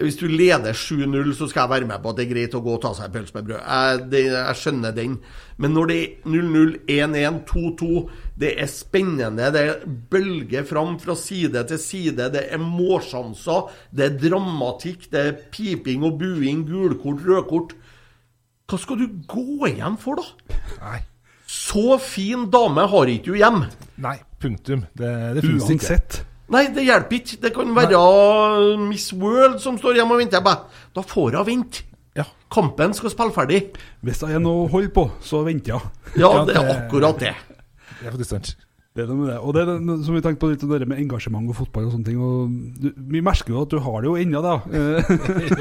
Hvis du leder 7-0, så skal jeg være med på at det er greit å gå og ta seg en pølse med brød. Jeg, det, jeg skjønner den. Men når det er 0-0, 1-1, 2-2 Det er spennende. Det er bølger fram fra side til side. Det er målsjanser. Det er dramatikk. Det er piping og buing, gulkort, rødkort. Hva skal du gå hjem for, da? Nei. Så fin dame har ikke du hjem. Nei, punktum. Det, det fins ikke. Uansett. Nei, det hjelper ikke. Det kan være Miss World som står hjemme og venter. Bare, Da får hun vente. Ja. Kampen skal spille ferdig. Hvis det er noe å holde på, så venter jeg. Ja, det er akkurat det. Det er faktisk sant. Det er noe med det. Og det er det som vi tenkte på litt det med engasjement og fotball og sånne ting. Og du, vi merker jo at du har det jo ennå, da.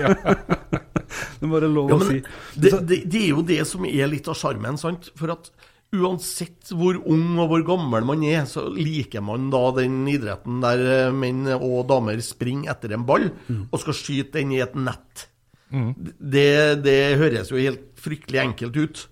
Det er bare lov Ja, å si. det, det, det er jo det som er litt av sjarmen, sant. For at uansett hvor ung og hvor gammel man er, så liker man da den idretten der eh, menn og damer springer etter en ball og skal skyte den i et nett. Det, det høres jo helt fryktelig enkelt ut.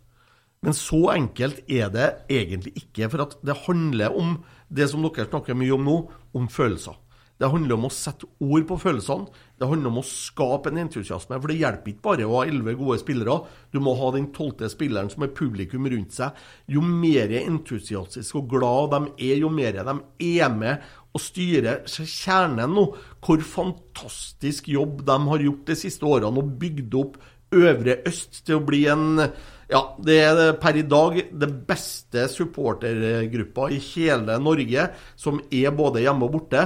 Men så enkelt er det egentlig ikke. For det handler om det som dere snakker mye om nå, om følelser. Det handler om å sette ord på følelsene. Det handler om å skape en entusiasme. For det hjelper ikke bare å ha elleve gode spillere. Du må ha den tolvte spilleren som er publikum rundt seg. Jo mer entusiastiske og glad de er, jo mer de er med og styrer kjernen nå. Hvor fantastisk jobb de har gjort de siste årene og bygd opp Øvre Øst til å bli en Ja, det er per i dag det beste supportergruppa i hele Norge, som er både hjemme og borte.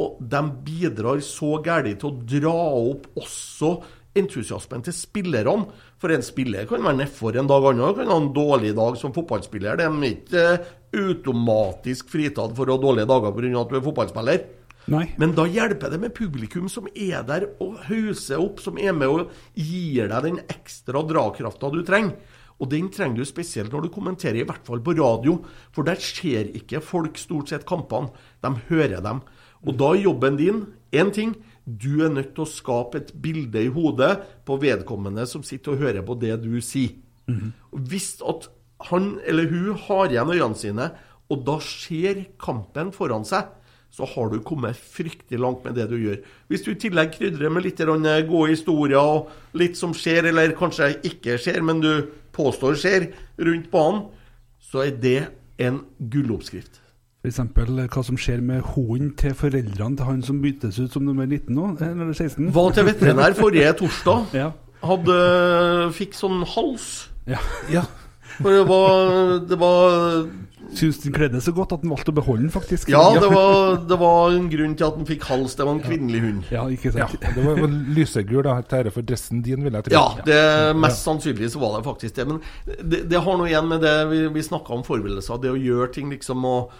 Og de bidrar så gærent til å dra opp også entusiasmen til spillerne. For en spiller kan være nedfor en dag annen, kan ha en dårlig dag som fotballspiller. De er ikke eh, automatisk fritatt for å ha dårlige dager pga. at du er fotballspiller. Nei. Men da hjelper det med publikum som er der og hauser opp, som er med og gir deg den ekstra dragkrafta du trenger. Og den trenger du spesielt når du kommenterer, i hvert fall på radio. For der ser ikke folk stort sett kampene, de hører dem. Og da er jobben din én ting. Du er nødt til å skape et bilde i hodet på vedkommende som sitter og hører på det du sier. Og Hvis at han eller hun har igjen øynene sine, og da ser kampen foran seg, så har du kommet fryktelig langt med det du gjør. Hvis du i tillegg krydrer med litt gode historier og litt som skjer, eller kanskje ikke skjer, men du påstår skjer, rundt banen, så er det en gulloppskrift. F.eks. hva som skjer med hunden til foreldrene til han som byttes ut som nummer 19 nå, eller 16. Var til veterinær forrige torsdag. Ja. Hadde, fikk sånn hals. ja. Ja. For det var, det var Syns den kledde så godt at den valgte å beholde den, faktisk. Ja, det var, det var en grunn til at den fikk hals. Det var en kvinnelig hund. Ja, ikke ja. sant. Det var lysegul, da, til ære for dressen din, vil jeg tro. Ja, det mest sannsynlig så var det faktisk det. Men det, det har noe igjen med det vi, vi snakka om forberedelser. Det å gjøre ting liksom og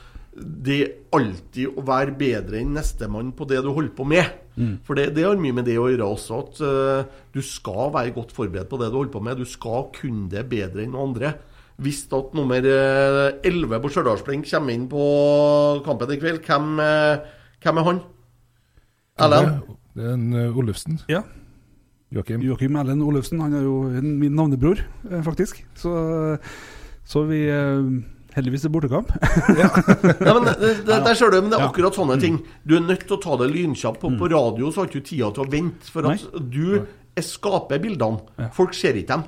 Det alltid å være bedre enn nestemann på det du holder på med. For det, det har mye med det å gjøre også, at uh, du skal være godt forberedt på det du holder på med. Du skal kunne det bedre enn andre. Hvis at nummer eh, 11 på Stjørdalsblink kommer inn på kampen i kveld, hvem, eh, hvem er han? Erlend? Det er en Olufsen. Ja. Joakim. Joakim Ellen Olufsen han er jo min navnebror, eh, faktisk. Så, så vi eh, Heldigvis er bortekamp. Ja, men det, det, der ser du, men det er akkurat sånne ting. Du er nødt til å ta det lynkjapt. På, på radio så har ikke du tida til å vente, for at du er- skaper bildene. Folk ser ikke dem.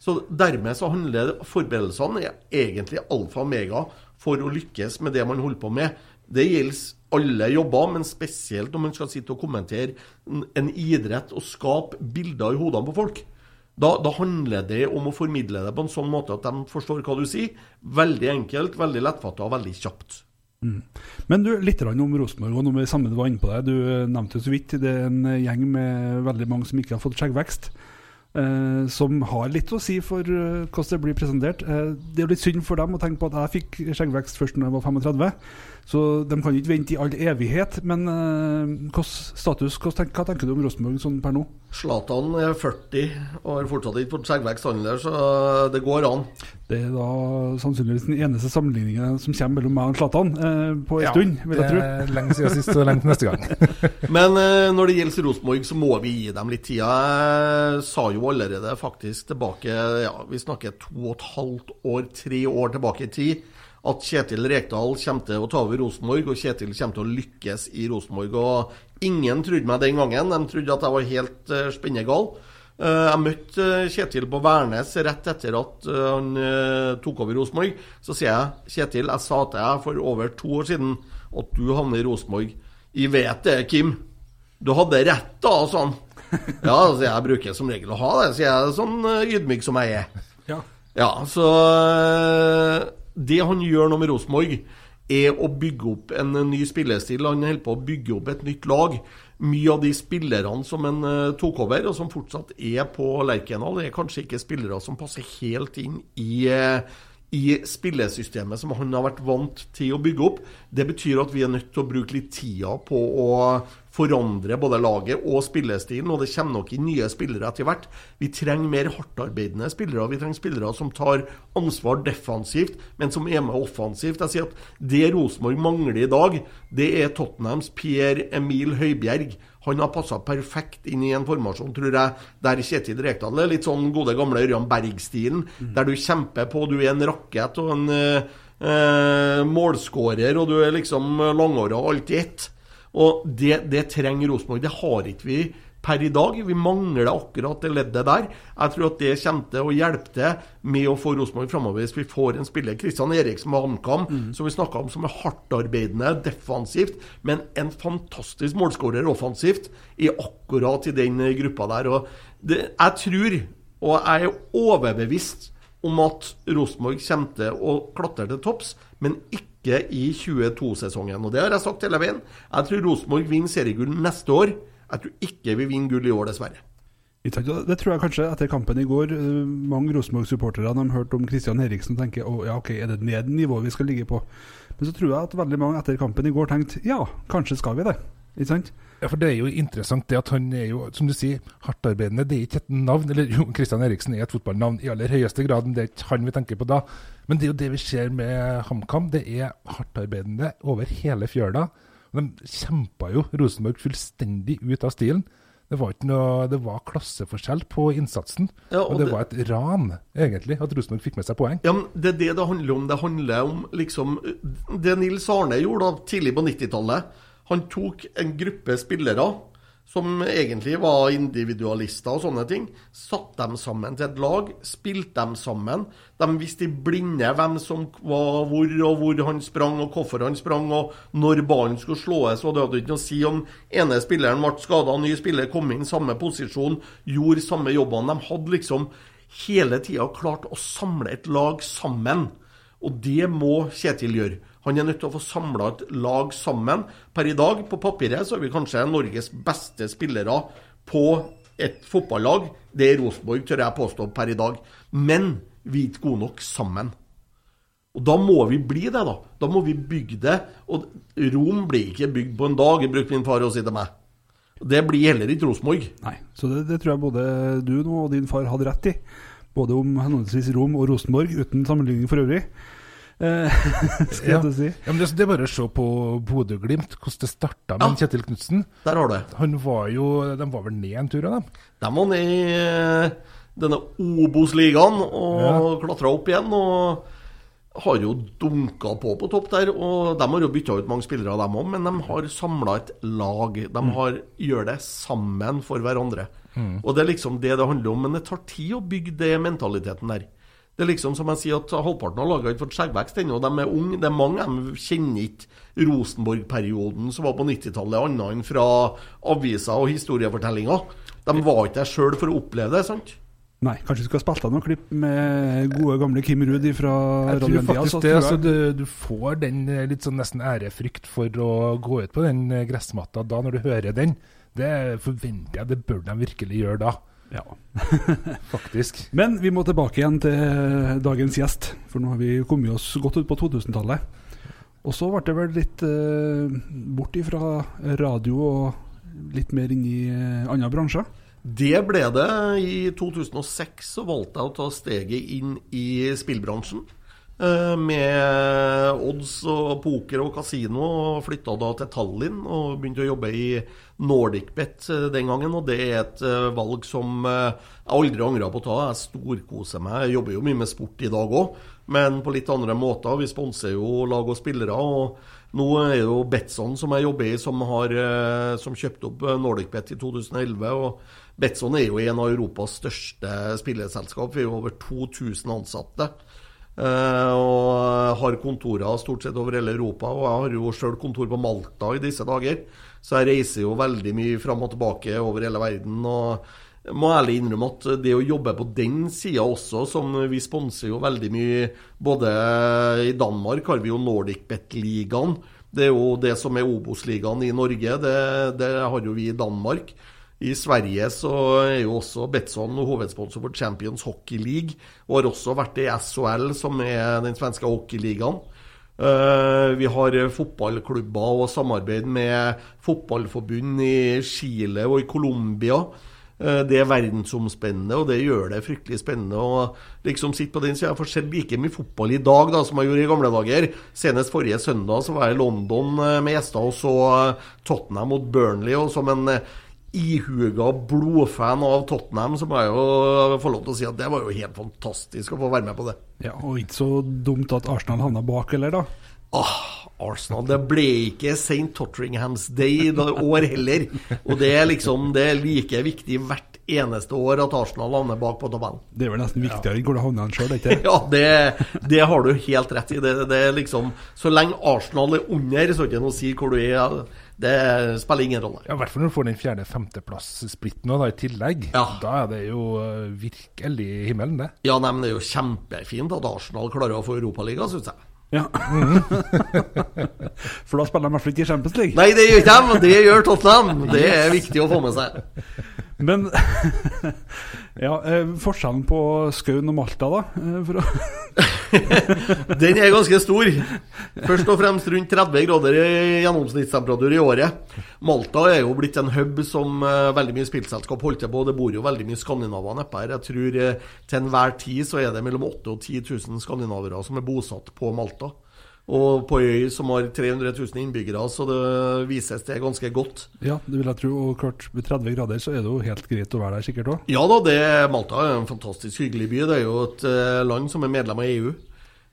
Så dermed så handler forberedelsene er egentlig alfa og mega for å lykkes med det man holder på med. Det gjelder alle jobber, men spesielt når man skal sitte og kommentere en- en idrett og skape bilder i hodene på folk. Da, da handler det om å formidle det på en sånn måte at de forstår hva du sier. Veldig enkelt, veldig lettfatta og veldig kjapt. Men du, litt om Rosenborg, og noe samme du var inne på det. Du eh, nevnte jo så vidt, det er en eh, gjeng med veldig mange som ikke har fått skjeggvekst. Eh, som har litt å si for uh, hvordan det blir presentert. Uh, det er jo litt synd for dem å tenke på at jeg fikk skjeggvekst først når jeg var 35. Så de kan ikke vente i all evighet. Men hvordan status, hva tenker, hva tenker du om Rosenborg sånn per nå? Zlatan er 40 og har fortsatt ikke fått skjeggvekst, så det går an. Det er da sannsynligvis den eneste sammenligningen som kommer mellom meg og Zlatan på en Ja, stund, vil jeg det tro. er lenge siden sist, og lenge til neste gang. Men når det gjelder Rosenborg, så må vi gi dem litt tid. Jeg sa jo allerede faktisk tilbake Ja, vi snakker to og et halvt år, tre år tilbake i tid, at Kjetil Rekdal kommer til å ta over Rosenborg, og Kjetil kommer til å lykkes i Rosenborg. Og ingen trodde meg den gangen. De trodde at jeg var helt uh, spinnegal. Eh, jeg møtte eh, Kjetil på Værnes rett etter at han tok over Rosenborg. Så sier jeg Kjetil, jeg sa til deg for over to år siden at du havner i Rosenborg. Jeg vet det, Kim. Du hadde rett da, sa han. Ja, altså, jeg bruker som regel å ha det, så jeg, er sånn eh, ydmyk som jeg er. Ja. Ja, så eh, Det han gjør nå med Rosenborg, er å bygge opp en eh, ny spillestil. Han holder på å bygge opp et nytt lag. Mye av de spillerne som han tok over, og som fortsatt er på Lerkendal, er kanskje ikke spillere som passer helt inn i i spillesystemet som han har vært vant til å bygge opp. Det betyr at vi er nødt til å bruke litt tida på å forandre både laget og spillestilen, og det kommer nok inn nye spillere etter hvert. Vi trenger mer hardtarbeidende spillere. Vi trenger spillere som tar ansvar defensivt, men som er med offensivt. Jeg sier at Det Rosenborg mangler i dag, det er Tottenhams Pierre Emil Høibjerg. Han har passa perfekt inn i en formasjon, tror jeg, der Kjetil Rekdal er litt sånn gode gamle Ørjan Berg-stilen. Der du kjemper på, du er en rakett og en eh, eh, målskårer, og du er liksom langhåra og alt i ett. Og det, det trenger Rosenborg. Det har ikke vi per i dag. Vi mangler akkurat det leddet der. Jeg tror at det kommer til å hjelpe til med å få Rosenborg framover hvis vi får en spiller. Kristian Eriksen med HamKam, som vi snakka om, som er hardtarbeidende defensivt, men en fantastisk målskårer offensivt, er akkurat i den gruppa der. Det, jeg tror, og jeg er overbevist om at Rosenborg kommer til å klatre til topps, men ikke i 22-sesongen. Og det har jeg sagt hele veien. Jeg tror Rosenborg vinner seriegull neste år. Jeg tror ikke vi vinner gull i år, dessverre. Ikke Det tror jeg kanskje etter kampen i går eh, Mange Rosenborg-supportere de hørt om Kristian Eriksen og tenker oh, ja, ok, er det ned nivået vi skal ligge på? Men så tror jeg at veldig mange etter kampen i går tenkte ja, kanskje skal vi det. Ikke sant? Ja, for Det er jo interessant det at han er jo, som du sier, hardtarbeidende. Det er ikke et navn. Eller jo, Christian Eriksen er et fotballnavn i aller høyeste grad, men det er ikke han vi tenker på da. Men det er jo det vi ser med HamKam. Det er hardtarbeidende over hele fjøla. De kjempa jo Rosenborg fullstendig ut av stilen. Det var, ikke noe, det var klasseforskjell på innsatsen. Ja, og, og det, det- var et ran, egentlig, at Rosenborg fikk med seg poeng. Ja, men Det er det det handler om. Det handler om liksom Det Nils Arne gjorde da, tidlig på 90-tallet. Han tok en gruppe spillere som egentlig var individualister og sånne ting. Satte dem sammen til et lag, spilte dem sammen. De visste i blinde hvem som var hvor, og hvor han sprang, og hvorfor han sprang, og når ballen skulle slås. Og det hadde ikke noe å si om ene spilleren ble skada, ny spiller kom inn samme posisjon, gjorde samme jobbene. De hadde liksom hele tida klart å samle et lag sammen. Og det må Kjetil gjøre. Han er nødt til å få samla et lag sammen. Per i dag, på papiret, så er vi kanskje Norges beste spillere på et fotballag. Det er Rosenborg, tør jeg påstå, per i dag. Men vi er ikke gode nok sammen. Og da må vi bli det, da. Da må vi bygge det. Og Rom blir ikke bygd på en dag, brukte min far å si til meg. Det blir heller ikke Rosenborg. Nei. Så det, det tror jeg både du nå og din far hadde rett i. Både om henholdsvis Rom og Rosenborg, uten sammenligning for øvrig. Eh, skal Ja. jeg til si. Ja, men det, det er bare å se på Bodø-Glimt, hvordan det starta med Ja. Kjetil Knutsen. Der har du. Han var jo, De var vel ned en tur av dem? De var ned i eh, denne Obos-ligaen og Ja. klatra opp igjen. Og har jo dunka på på topp der. Og de har jo bytta ut mange spillere, dem òg, men de har samla et lag. De har, gjør det sammen for hverandre. Og det er liksom det det handler om. Men det tar tid å bygge det mentaliteten der. Det er liksom som jeg sier at Halvparten av laget har ikke fått skjeggvekst ennå. De er unge. Det er mange de kjenner ikke Rosenborg-perioden som var på 90-tallet, annet enn fra aviser og historiefortellinger. De var ikke der sjøl for å oppleve det. sant? Nei, kanskje du skal spilt av noen klipp med gode, gamle Kim Ruud fra Jeg tror faktisk det. Altså, du, du får den eh, litt sånn nesten ærefrykt for å gå ut på den eh, gressmatta da, når du hører den. Det forventer jeg, det bør de virkelig gjøre da, Ja. faktisk. Men vi må tilbake igjen til dagens gjest, for nå har vi kommet oss godt ut på 2000-tallet. Og så ble det vel litt eh, bort ifra radio og litt mer inn i eh, andre bransjer. Det ble det. I 2006 så valgte jeg å ta steget inn i spillbransjen. eh, Med odds og poker og kasino, og flytta da til Tallinn og begynte å jobbe i NordicBet eh, den gangen. Og det er et eh, valg som jeg aldri angra på å ta. Jeg storkoser meg. Jeg jobber jo mye med sport i dag òg, men på litt andre måter. Vi sponser jo lag og spillere. og nå er det jo Betson som jeg jobber i, som, har, eh, som kjøpte opp eh, NordicBet i 2011. og Betson er jo en av Europas største spilleselskap. Vi er jo over 2000 ansatte. eh, og har kontorer stort sett over hele Europa. Og jeg har jo sjøl kontor på Malta i disse dager, så jeg reiser jo veldig mye fram og tilbake over hele verden. og må ærlig innrømme at det å jobbe på den sida også, som vi sponser jo veldig mye Både i Danmark har vi jo NordicBet-ligaen. Det er jo det som er Obos-ligaen i Norge. Det, det har jo vi i Danmark. I Sverige så er jo også Betson hovedsponsor for Champions Hockey League, og har også vært i SHL, som er den svenske hockeyligaen. Eh, vi har fotballklubber og samarbeid med fotballforbund i Chile og i Colombia. Eh, Det er verdensomspennende, og det gjør det fryktelig spennende. å liksom sitte på den sida. Jeg får sett like mye fotball i dag da, som jeg gjorde i gamle dager. Senest forrige søndag så var jeg i London eh, med gjester og så eh, Tottenham mot Burnley. Og som en ihuga blodfan av Tottenham, så må jeg jo få lov til å si at det var jo helt fantastisk å få være med på det. Ja, Og ikke så dumt at Arsenal havna bak, eller da? Ah, Arsenal. Det ble ikke St. Tottenhams Day i år heller. Og det er liksom Det er like viktig hvert eneste år at Arsenal havner bak på tabellen. Det er vel nesten viktigere enn hvor du havner sjøl, ikke? Ja, det, det har du helt rett i. Det, det er liksom Så lenge Arsenal er under, så er det ikke noe å si hvor du er. Det spiller ingen rolle. Ja, I hvert fall når du får den fjerde-femteplass-splitten i tillegg. Ja. Da er det jo eh, virkelig himmelen, det. Ja, nei, men det er jo kjempefint at Arsenal klarer å få Europaliga, syns jeg. Ja. For da spiller de i hvert fall ikke i Champions League. Nei, det gjør ikke de, og det gjør Tottenham. Det er viktig å få med seg. Men ja, eh, forskjellen på Skaun og Malta, da? eh, Den er ganske stor. Først og fremst rundt 30 grader i gjennomsnittstemperatur i året. Malta er jo blitt en hub som eh, veldig mye spillselskap holder til på. Det bor jo veldig mye skandinaver nedpå her. Jeg tror til enhver tid så er det mellom 8000 og 10 000 skandinavere som er bosatt på Malta. Og på øy som har 300 000 innbyggere, så det vises det ganske godt. ja, det vil jeg tro. Og klart, ved 30 grader så er det jo helt greit å være der sikkert òg. Ja da, det, Malta er en fantastisk hyggelig by. Det er jo et eh, land som er medlem av EU.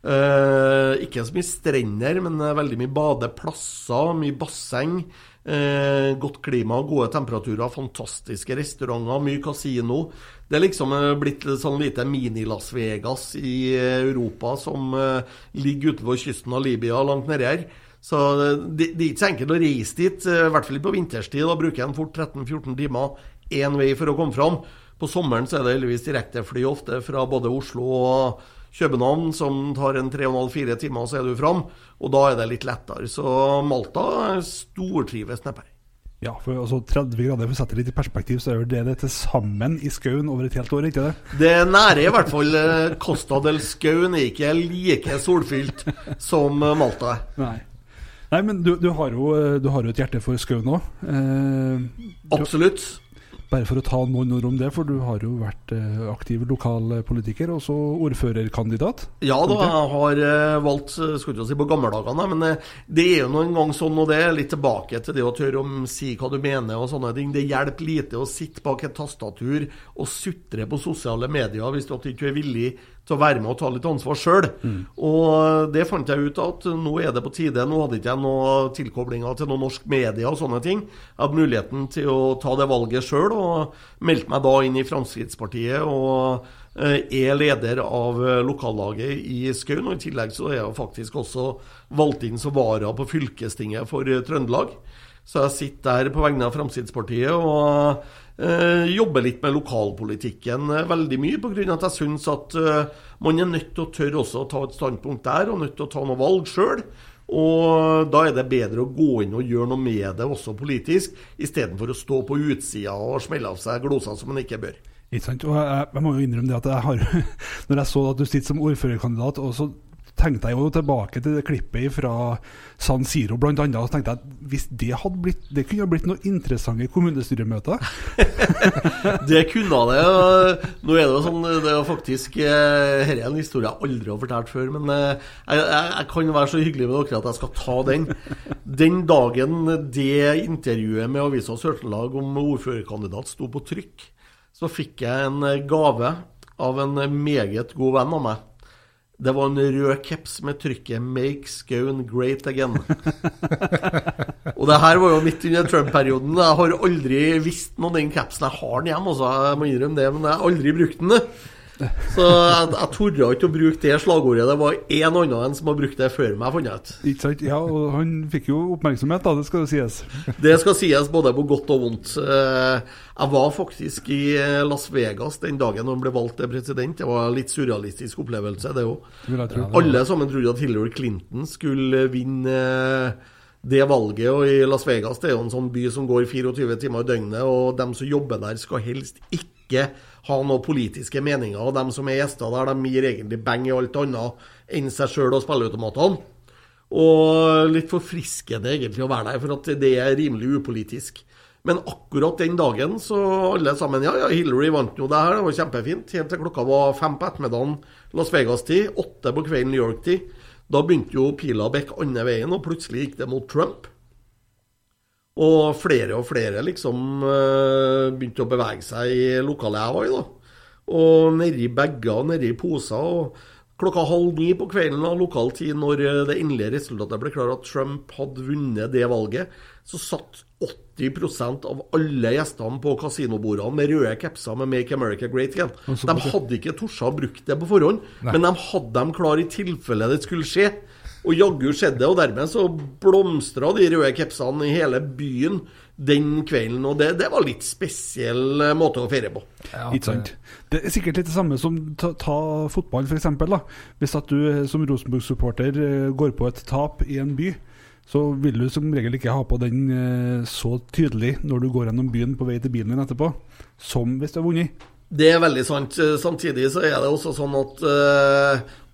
Eh, ikke så mye strender, men eh, veldig mye badeplasser, mye basseng. Eh, godt klima, gode temperaturer, fantastiske restauranter, mye kasino. Det er liksom eh, blitt sånn lite mini-Las Vegas i eh, Europa som eh, ligger utenfor kysten av Libya, langt nedi her. Så det, det er ikke så enkelt å reise dit, i hvert fall på vinterstid. Da bruker en fort 13-14 timer én vei for å komme fram. På sommeren så er det heldigvis direktefly ofte fra både Oslo og København, som tar en 3,5-4 timer, så er du fram. Og da er det litt lettere. Så Malta stortrives neppe. Ja, for altså 30 grader, for å sette det litt i perspektiv, så er det det til sammen i skauen over et helt år, ikke det? Det nære i hvert fall eh, Costa del Skauen er ikke like solfylt som eh, Malta. Nei. Nei, men du, du, har jo, eh, du har jo et hjerte for skauen òg. Eh, Absolutt. Bare for å ta noen ord om det, for du har jo vært eh, aktiv lokalpolitiker, og så ordførerkandidat. Ja da, jeg har eh, valgt skulle Skal ikke si på gammeldagene, men eh, det er jo noen gang sånn, og det er litt tilbake til det å tørre å si hva du mener og sånne ting. Det hjelper lite å sitte bak et tastatur og sutre på sosiale medier hvis du ikke er villig til å være med og ta litt ansvar sjøl. Og det fant jeg ut at nå er det på tide. Nå hadde ikke jeg noen tilkoblinger til noen norsk media og sånne ting. Jeg hadde muligheten til å ta det valget sjøl, og meldte meg da inn i Fremskrittspartiet. og eh, er leder av eh, lokallaget i Skaun, og i tillegg så er jeg faktisk også valgt inn som vara på fylkestinget for eh, Trøndelag. Så jeg sitter der på vegne av Fremskrittspartiet og jobber litt med lokalpolitikken eh, veldig mye, pga. at jeg syns at eh, man er nødt til å tørre også å ta et standpunkt der, og nødt til å ta noe valg sjøl. Og da er det bedre å gå inn og gjøre noe med det også politisk, istedenfor å stå på utsida og smelle av seg gloser som man ikke bør. Ikke sant? Og jeg, jeg må jo innrømme det at jeg har Når jeg så at du sitter som ordførerkandidat, og så tenkte jeg jo tilbake til det klippet fra San Siro og så tenkte jeg at hvis det hadde blitt Det kunne ha blitt noen interessante kommunestyremøter. Det kunne det. Nå er det jo sånn Det er faktisk eh, Dette er en historie jeg aldri har fortalt før, men eh, jeg, jeg, jeg kan være så hyggelig med dere at jeg skal ta den. Den dagen det intervjuet med Avisa Sør-Trøndelag om ordførerkandidat sto på trykk, så fikk jeg en gave av en meget god venn av meg. Det var en rød caps med trykket 'Make Skaun Great Again'. Og det her var jo midt under Trump-perioden. Jeg har aldri visst noe om den capsen. Jeg har den hjemme, altså. Jeg må innrømme det, men jeg har aldri brukt den. Så jeg, jeg torde ikke å bruke det slagordet. Det var én annen enn som har brukt det før meg, fant jeg ut. Ikke sant? Ja, og han fikk jo oppmerksomhet, da, det skal jo sies. Det skal sies både på godt og vondt. Eh, Jeg var faktisk i eh, Las Vegas den dagen han ble valgt til president. Det var en litt surrealistisk opplevelse, det òg. Alle sammen trodde at Hillary Clinton skulle vinne eh, det valget. Og i Las Vegas det er jo en sånn by som går 24 timer i døgnet, og dem som jobber der, skal helst ikke ha noen politiske meninger. Og dem som er gjester der, de gir egentlig beng i alt annet enn seg sjøl og spilleautomatene. Og litt forfriskende egentlig å være der, for at det er rimelig upolitisk. Men akkurat den dagen så alle sammen Ja, ja, Hillary vant jo det her, det var kjempefint. Helt til klokka var fem på ettermiddagen Las Vegas-tid, åtte på kvelden New York-tid. Da begynte jo pila å bikke andre veien, og plutselig gikk det mot Trump. Og flere og flere liksom eh, begynte å bevege seg i lokalet jeg var i, da. Og nedi bager, nedi poser. og Klokka halv ni på kvelden av lokal tid, når eh, det endelige resultatet ble klart at Trump hadde vunnet det valget, så satt 80% av alle gjestene på kasinobordene med røde capser med 'Make America Great Again'. De hadde ikke tort å bruke det på forhånd, men de hadde dem klar i tilfelle det skulle skje. Og jaggu skjedde det, og dermed så blomstra de røde capsene i hele byen den kvelden. Og det, det var litt spesiell eh, måte å feire på. Ikke sant? Det er sikkert litt det samme som ta, ta fotball, f.eks. Hvis at du eh, som Rosenborg-supporter eh, går på et tap i en by, så vil du som regel ikke ha på den så tydelig når du går gjennom byen på vei til bilen din etterpå. som hvis du har vunnet. Det er veldig sant. Samtidig så er det også sånn at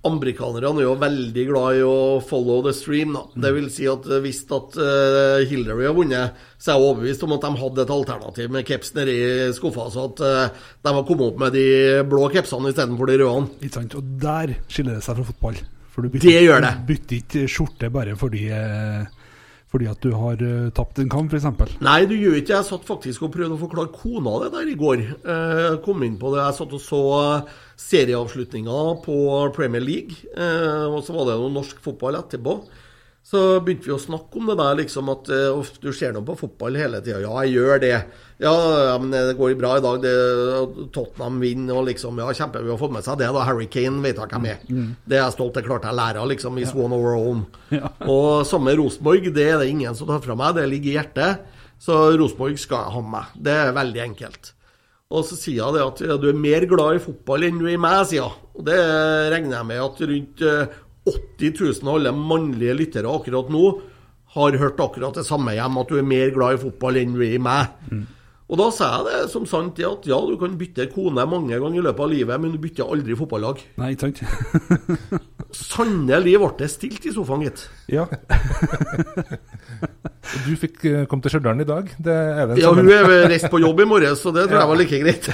amerikanerne er jo veldig glad i å follow the stream. Da. Det vil si at hvis at eh, Hillary har vunnet, så er jeg overbevist om at de hadde et alternativ med caps nedi skuffa, så at eh, de har kommet opp med de blå capsene istedenfor de røde. Ikke sant? Og der skiller det seg fra fotball. For du Det gjør det. Du bytter ikke skjorte bare fordi, eh, fordi at du har uh, tapt en kamp, f.eks. Nei, du gjør ikke. Jeg satt faktisk og prøvde å forklare kona det der i går. Eh, kom inn på det. Jeg satt og så serieavslutninga på Premier League. Eh, og så var det noe norsk fotball etterpå. Så begynte vi å snakke om det der, liksom at uh, du ser nå på fotball hele tida. Ja, jeg gjør det. Ja, ja, men det går bra i dag. Det, Tottenham vinner og liksom Ja, kjempe, vi få med seg det. da Harry Kane vet jeg hvem er. Det er jeg stolt det klarte jeg å lære av, liksom. Is one over own. Ja. Og samme Rosenborg, det er det ingen som tar fra meg. Det ligger i hjertet. Så Rosenborg skal jeg ha med meg. Det er veldig enkelt. Og så sier det at ja, du er mer glad i fotball enn du er i meg, sier hun. Og det regner jeg med at rundt eh, 80 000 av alle mannlige lyttere akkurat nå har hørt akkurat det samme hjem, at du er mer glad i fotball enn du er i meg. Og da sa jeg det som sant det at ja, du kan bytte kone mange ganger i løpet av livet, men du bytter aldri fotballag. Nei, ikke sant? Sannelig ble det stilt i sofaen, gitt. ja. Du fikk eh, komme til Stjørdal i dag. Det er Ja, hun er reist på jobb i morges, så det tror jeg var like greit.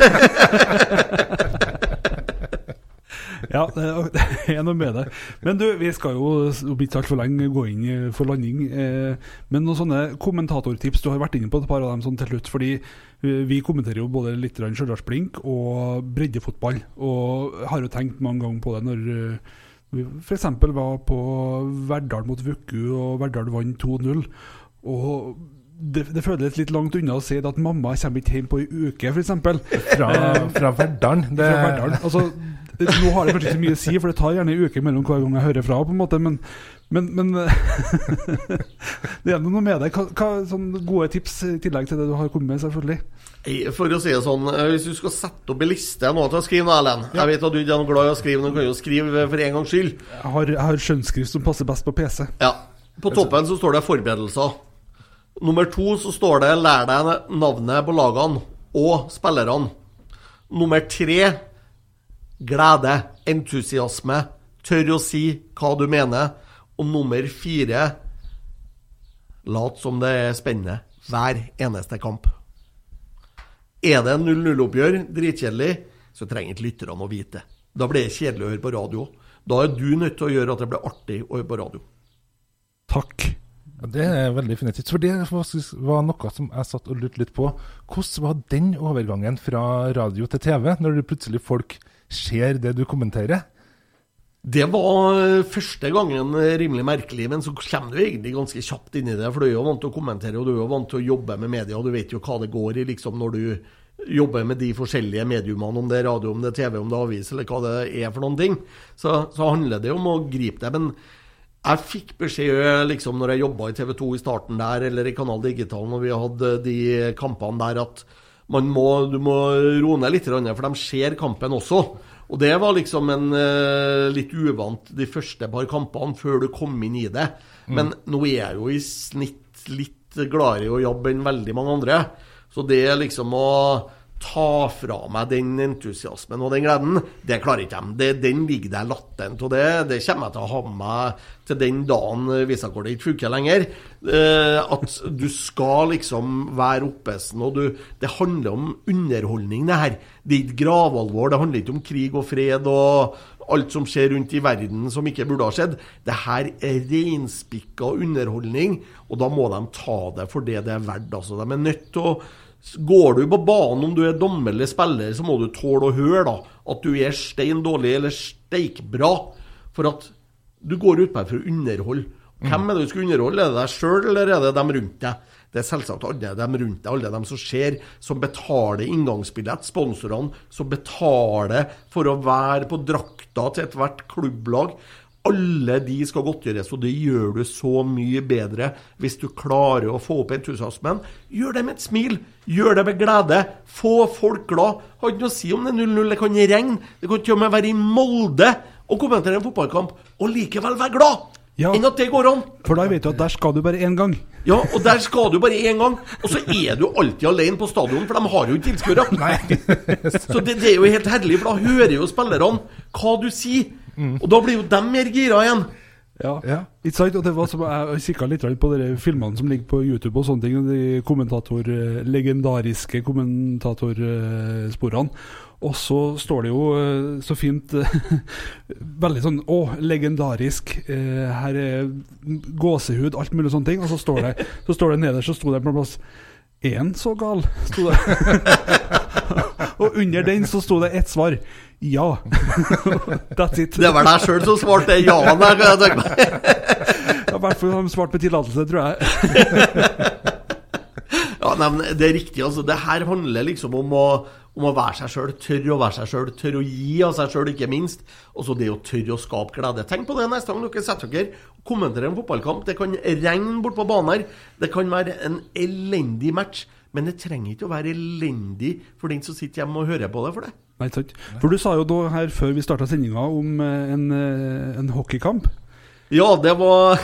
Ja, det er noe med det. Men du, vi skal jo om ikke altfor lenge gå inn for landing. Eh, men noen sånne kommentatortips, du har vært inne på et par av dem sånn til slutt. fordi eh, vi kommenterer jo både litt Stjørdals-Blink og breddefotball. Og har jo tenkt mange ganger på det når eh, vi f.eks. var på Verdal mot Vuku, og Verdal vant 2-0. Og det, det føles litt langt unna å si at mamma kommer ikke hjem på ei uke, f.eks. fra, fra Verdalen. Det, Fra Verdal. Altså, nå har det kanskje ikke så mye å si, for det tar gjerne en uke mellom hver gang jeg hører fra. på en måte, Men, men, men det er noe med det. Hva, hva sånn gode tips i tillegg til det du har kommet med, selvfølgelig? For å si det sånn, eh, hvis du skal sette opp en liste nå til å skrive, Erlend Jeg vet at du ikke er glad i å skrive, men du kan jo skrive for en gangs skyld. Jeg har, jeg har skjønnskrift som passer best på PC. Ja. På toppen så står det forberedelser. Nummer to så står det 'lær deg navnet på lagene og spillerne'. Nummer tre glede, entusiasme, tør å si hva du mener. Og nummer fire lat som det er spennende hver eneste kamp. Er det 0-0-oppgjør, dritkjedelig, så trenger ikke lytterne å vite. Da blir det kjedelig å høre på radio. Da er du nødt til å gjøre at det blir artig å høre på radio. Takk. Ja, Det er veldig definitivt. For det var noe som jeg satt og lurte litt på. Hvordan var den overgangen fra radio til TV, når det plutselig folk ser det du kommenterer? Det var første gangen rimelig merkelig, men så kommer du egentlig ganske kjapt inn i det. For du er jo vant til å kommentere, og du er jo vant til å jobbe med media, og du vet jo hva det går i liksom når du jobber med de forskjellige mediumene, om det er radio, om det er TV, om det er avis, eller hva det er for noen ting. Så, så handler det om å gripe det. Men jeg fikk beskjed liksom når jeg jobba i TV 2 i starten der, eller i Kanal Digital når vi hadde de kampene der, at må, du må roe ned litt, for de ser kampen også. Og det var liksom en uh, litt uvant de første par kampene før du kom inn i det. Men nå er jeg jo i snitt litt gladere i å jobbe enn veldig mange andre. Så det liksom å ta fra meg den entusiasmen og den gleden, det klarer ikke de. Den ligger der latent. Og det, det kommer jeg til å ha med meg til den dagen visakortet ikke funker lenger. Eh, at du skal liksom være oppesen, og du Det handler om underholdning, det her. Det er ikke gravalvor. Det handler ikke om krig og fred og alt som skjer rundt i verden som ikke burde ha skjedd. Det her er reinspikka underholdning, og da må de ta det for det det er verdt. Altså, de er nødt til å Går du på banen om du er dommer eller spiller, så må du tåle å høre da, at du er stein dårlig eller steikbra. For at du går ut her for å underholde. Hvem er det du skal underholde? Er det deg sjøl, eller er det dem rundt deg? Det er selvsagt alle dem rundt deg, alle dem som ser, som betaler inngangsbillett, sponsorene som betaler for å være på drakta til ethvert klubblag. Alle de skal godtgjøres, og det gjør du så mye bedre hvis du klarer å få opp entusiasmen. Gjør det med et smil, gjør det med glede. Få folk glad. Har ikke noe å si om det er 0-0, det kan regne. Det kan til og med være i Molde og kommentere en fotballkamp, og likevel være glad. Ja. enn at det går an. For da vet du at der skal du bare én gang. Ja, og der skal du bare én gang. Og så er du alltid alene på stadion, for de har jo ikke tilskuere. Så det, det er jo helt herlig, for da hører jo spillerne hva du sier. Og da blir jo de mer gira igjen. Ja. Ja. Ikke sant? Og det var som, Jeg kikka litt på de filmene som ligger på YouTube og sånne ting. De kommentator, eh, legendariske kommentatorsporene. Og så står det jo eh, så fint Veldig sånn Å, legendarisk. eh, Her er gåsehud, alt mulig sånne ting. Og så står det, så står det nederst, så sto det på en plass Er han så gal? Sto det. og under den så sto det ett svar. Ja. That's it. Det var deg sjøl som svarte ja der, kan jeg tenke meg. I hvert fall har de svart med tillatelse, tror jeg. Ja, nei, men Det er riktig. altså Det her handler liksom om å, om å være seg sjøl. Tørre å være seg sjøl. Tørre å gi av seg sjøl, ikke minst. Og så det å tørre å skape glede. Tenk på det neste gang dere setter dere og kommenterer en fotballkamp. Det kan regne bort på banen her. Det kan være en elendig match. Men det trenger ikke å være elendig for den som sitter hjemme og hører på det for det. Nei, sant. For du sa jo da her før vi starta sendinga om eh, en, eh, en hockeykamp. Ja, det var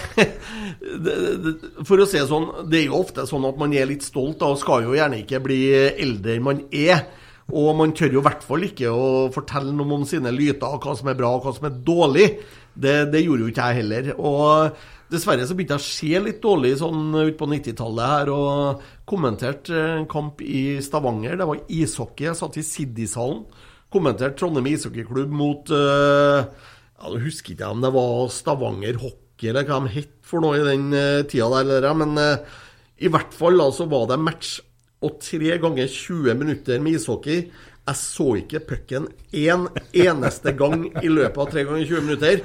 For å si det sånn, det er jo ofte sånn at man er litt stolt da, og skal jo gjerne ikke bli eldre enn man er. Og man tør jo i hvert fall ikke å fortelle noe om sine lyter, hva som er bra og hva som er dårlig. Det, det gjorde jo ikke jeg heller. Og dessverre så begynte jeg å se litt dårlig sånn ut på 90-tallet her, og kommenterte en kamp i Stavanger. Det var ishockey. Jeg satt i Siddishallen. Kommenterte Trondheim ishockeyklubb mot uh, ja, Nå husker ikke om det var Stavanger Hockey eller hva de het for noe i den uh, tida der, eller, men uh, i hvert fall da, så var det match og tre ganger 20 minutter med ishockey. Jeg så ikke pucken én eneste gang i løpet av tre ganger 20 minutter.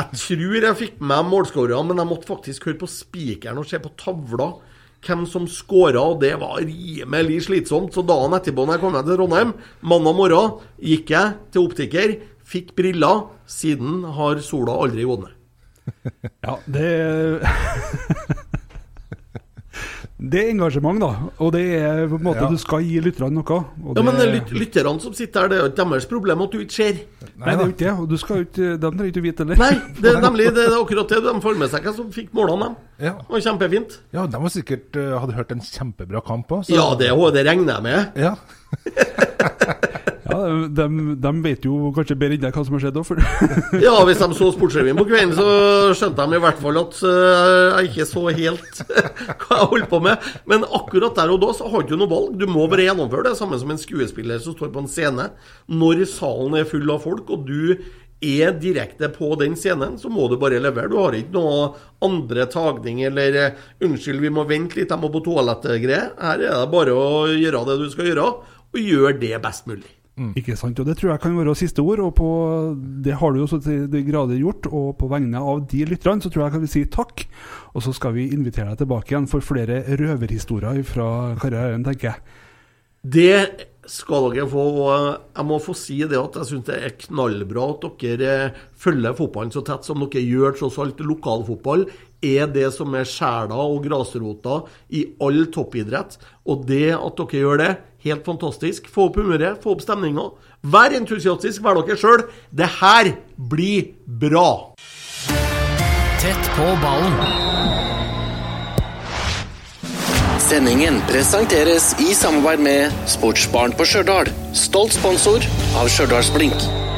Jeg tror jeg fikk med målskårerne, men jeg måtte faktisk høre på spikeren og se på tavla hvem som skåra, og det var rimelig slitsomt. Så dagen etterpå, når jeg kom ned til Trondheim, mandag morgen, gikk jeg til optiker, fikk briller. Siden har sola aldri gått ned. Ja, det Det er engasjement, da. Og det er på en måte Ja. du skal gi lytterne noe. Og Ja, det, Men lyt lytterne som sitter her, det er jo ikke deres problem at du ikke ser. Nei, det er jo ikke det. Og du skal ut, ikke De trenger ikke vite heller. Nei, det er nemlig det er akkurat det. De får med seg hvem som fikk målene, dem. Ja. Det var kjempefint. ja, de var sikkert eh, hadde hørt en kjempebra kamp òg. Ja, det, det regner jeg med. Ja. De, de vet jo kanskje bedre enn deg hva som har skjedd òg, for Ja, hvis de så Sportsrevyen på kvelden, så skjønte de i hvert fall at eh, jeg ikke så helt hva jeg holdt på med. Men akkurat der og da så har du noe valg. Du må bare gjennomføre det. Samme som en skuespiller som står på en scene. Når salen er full av folk, og du er direkte på den scenen, så må du bare levere. Du har ikke noe andre tagning eller eh, 'Unnskyld, vi må vente litt, jeg må på toalettet'-greier. Her er det bare å gjøre det du skal gjøre, og gjøre det best mulig. Ikke sant, og Det tror jeg kan være siste ord, og på, det har du jo så til de grader gjort. Og på vegne av de lytterne så tror jeg kan vi si takk. Og så skal vi invitere deg tilbake igjen for flere røverhistorier fra karrieren, tenker jeg. Det skal dere få. og Jeg må få si det at jeg syns det er knallbra at dere eh, følger fotballen så tett som dere gjør. Tross alt lokalfotball er det som er sjela og grasrota i all toppidrett. Og det at dere gjør det, helt fantastisk. Få opp humøret, få opp stemninga. Vær entusiastisk, vær dere sjøl. Det her blir bra. Tett på ballen. Sendingen presenteres i samarbeid med Sportsbarn på Stjørdal. Stolt sponsor av Stjørdals Blink.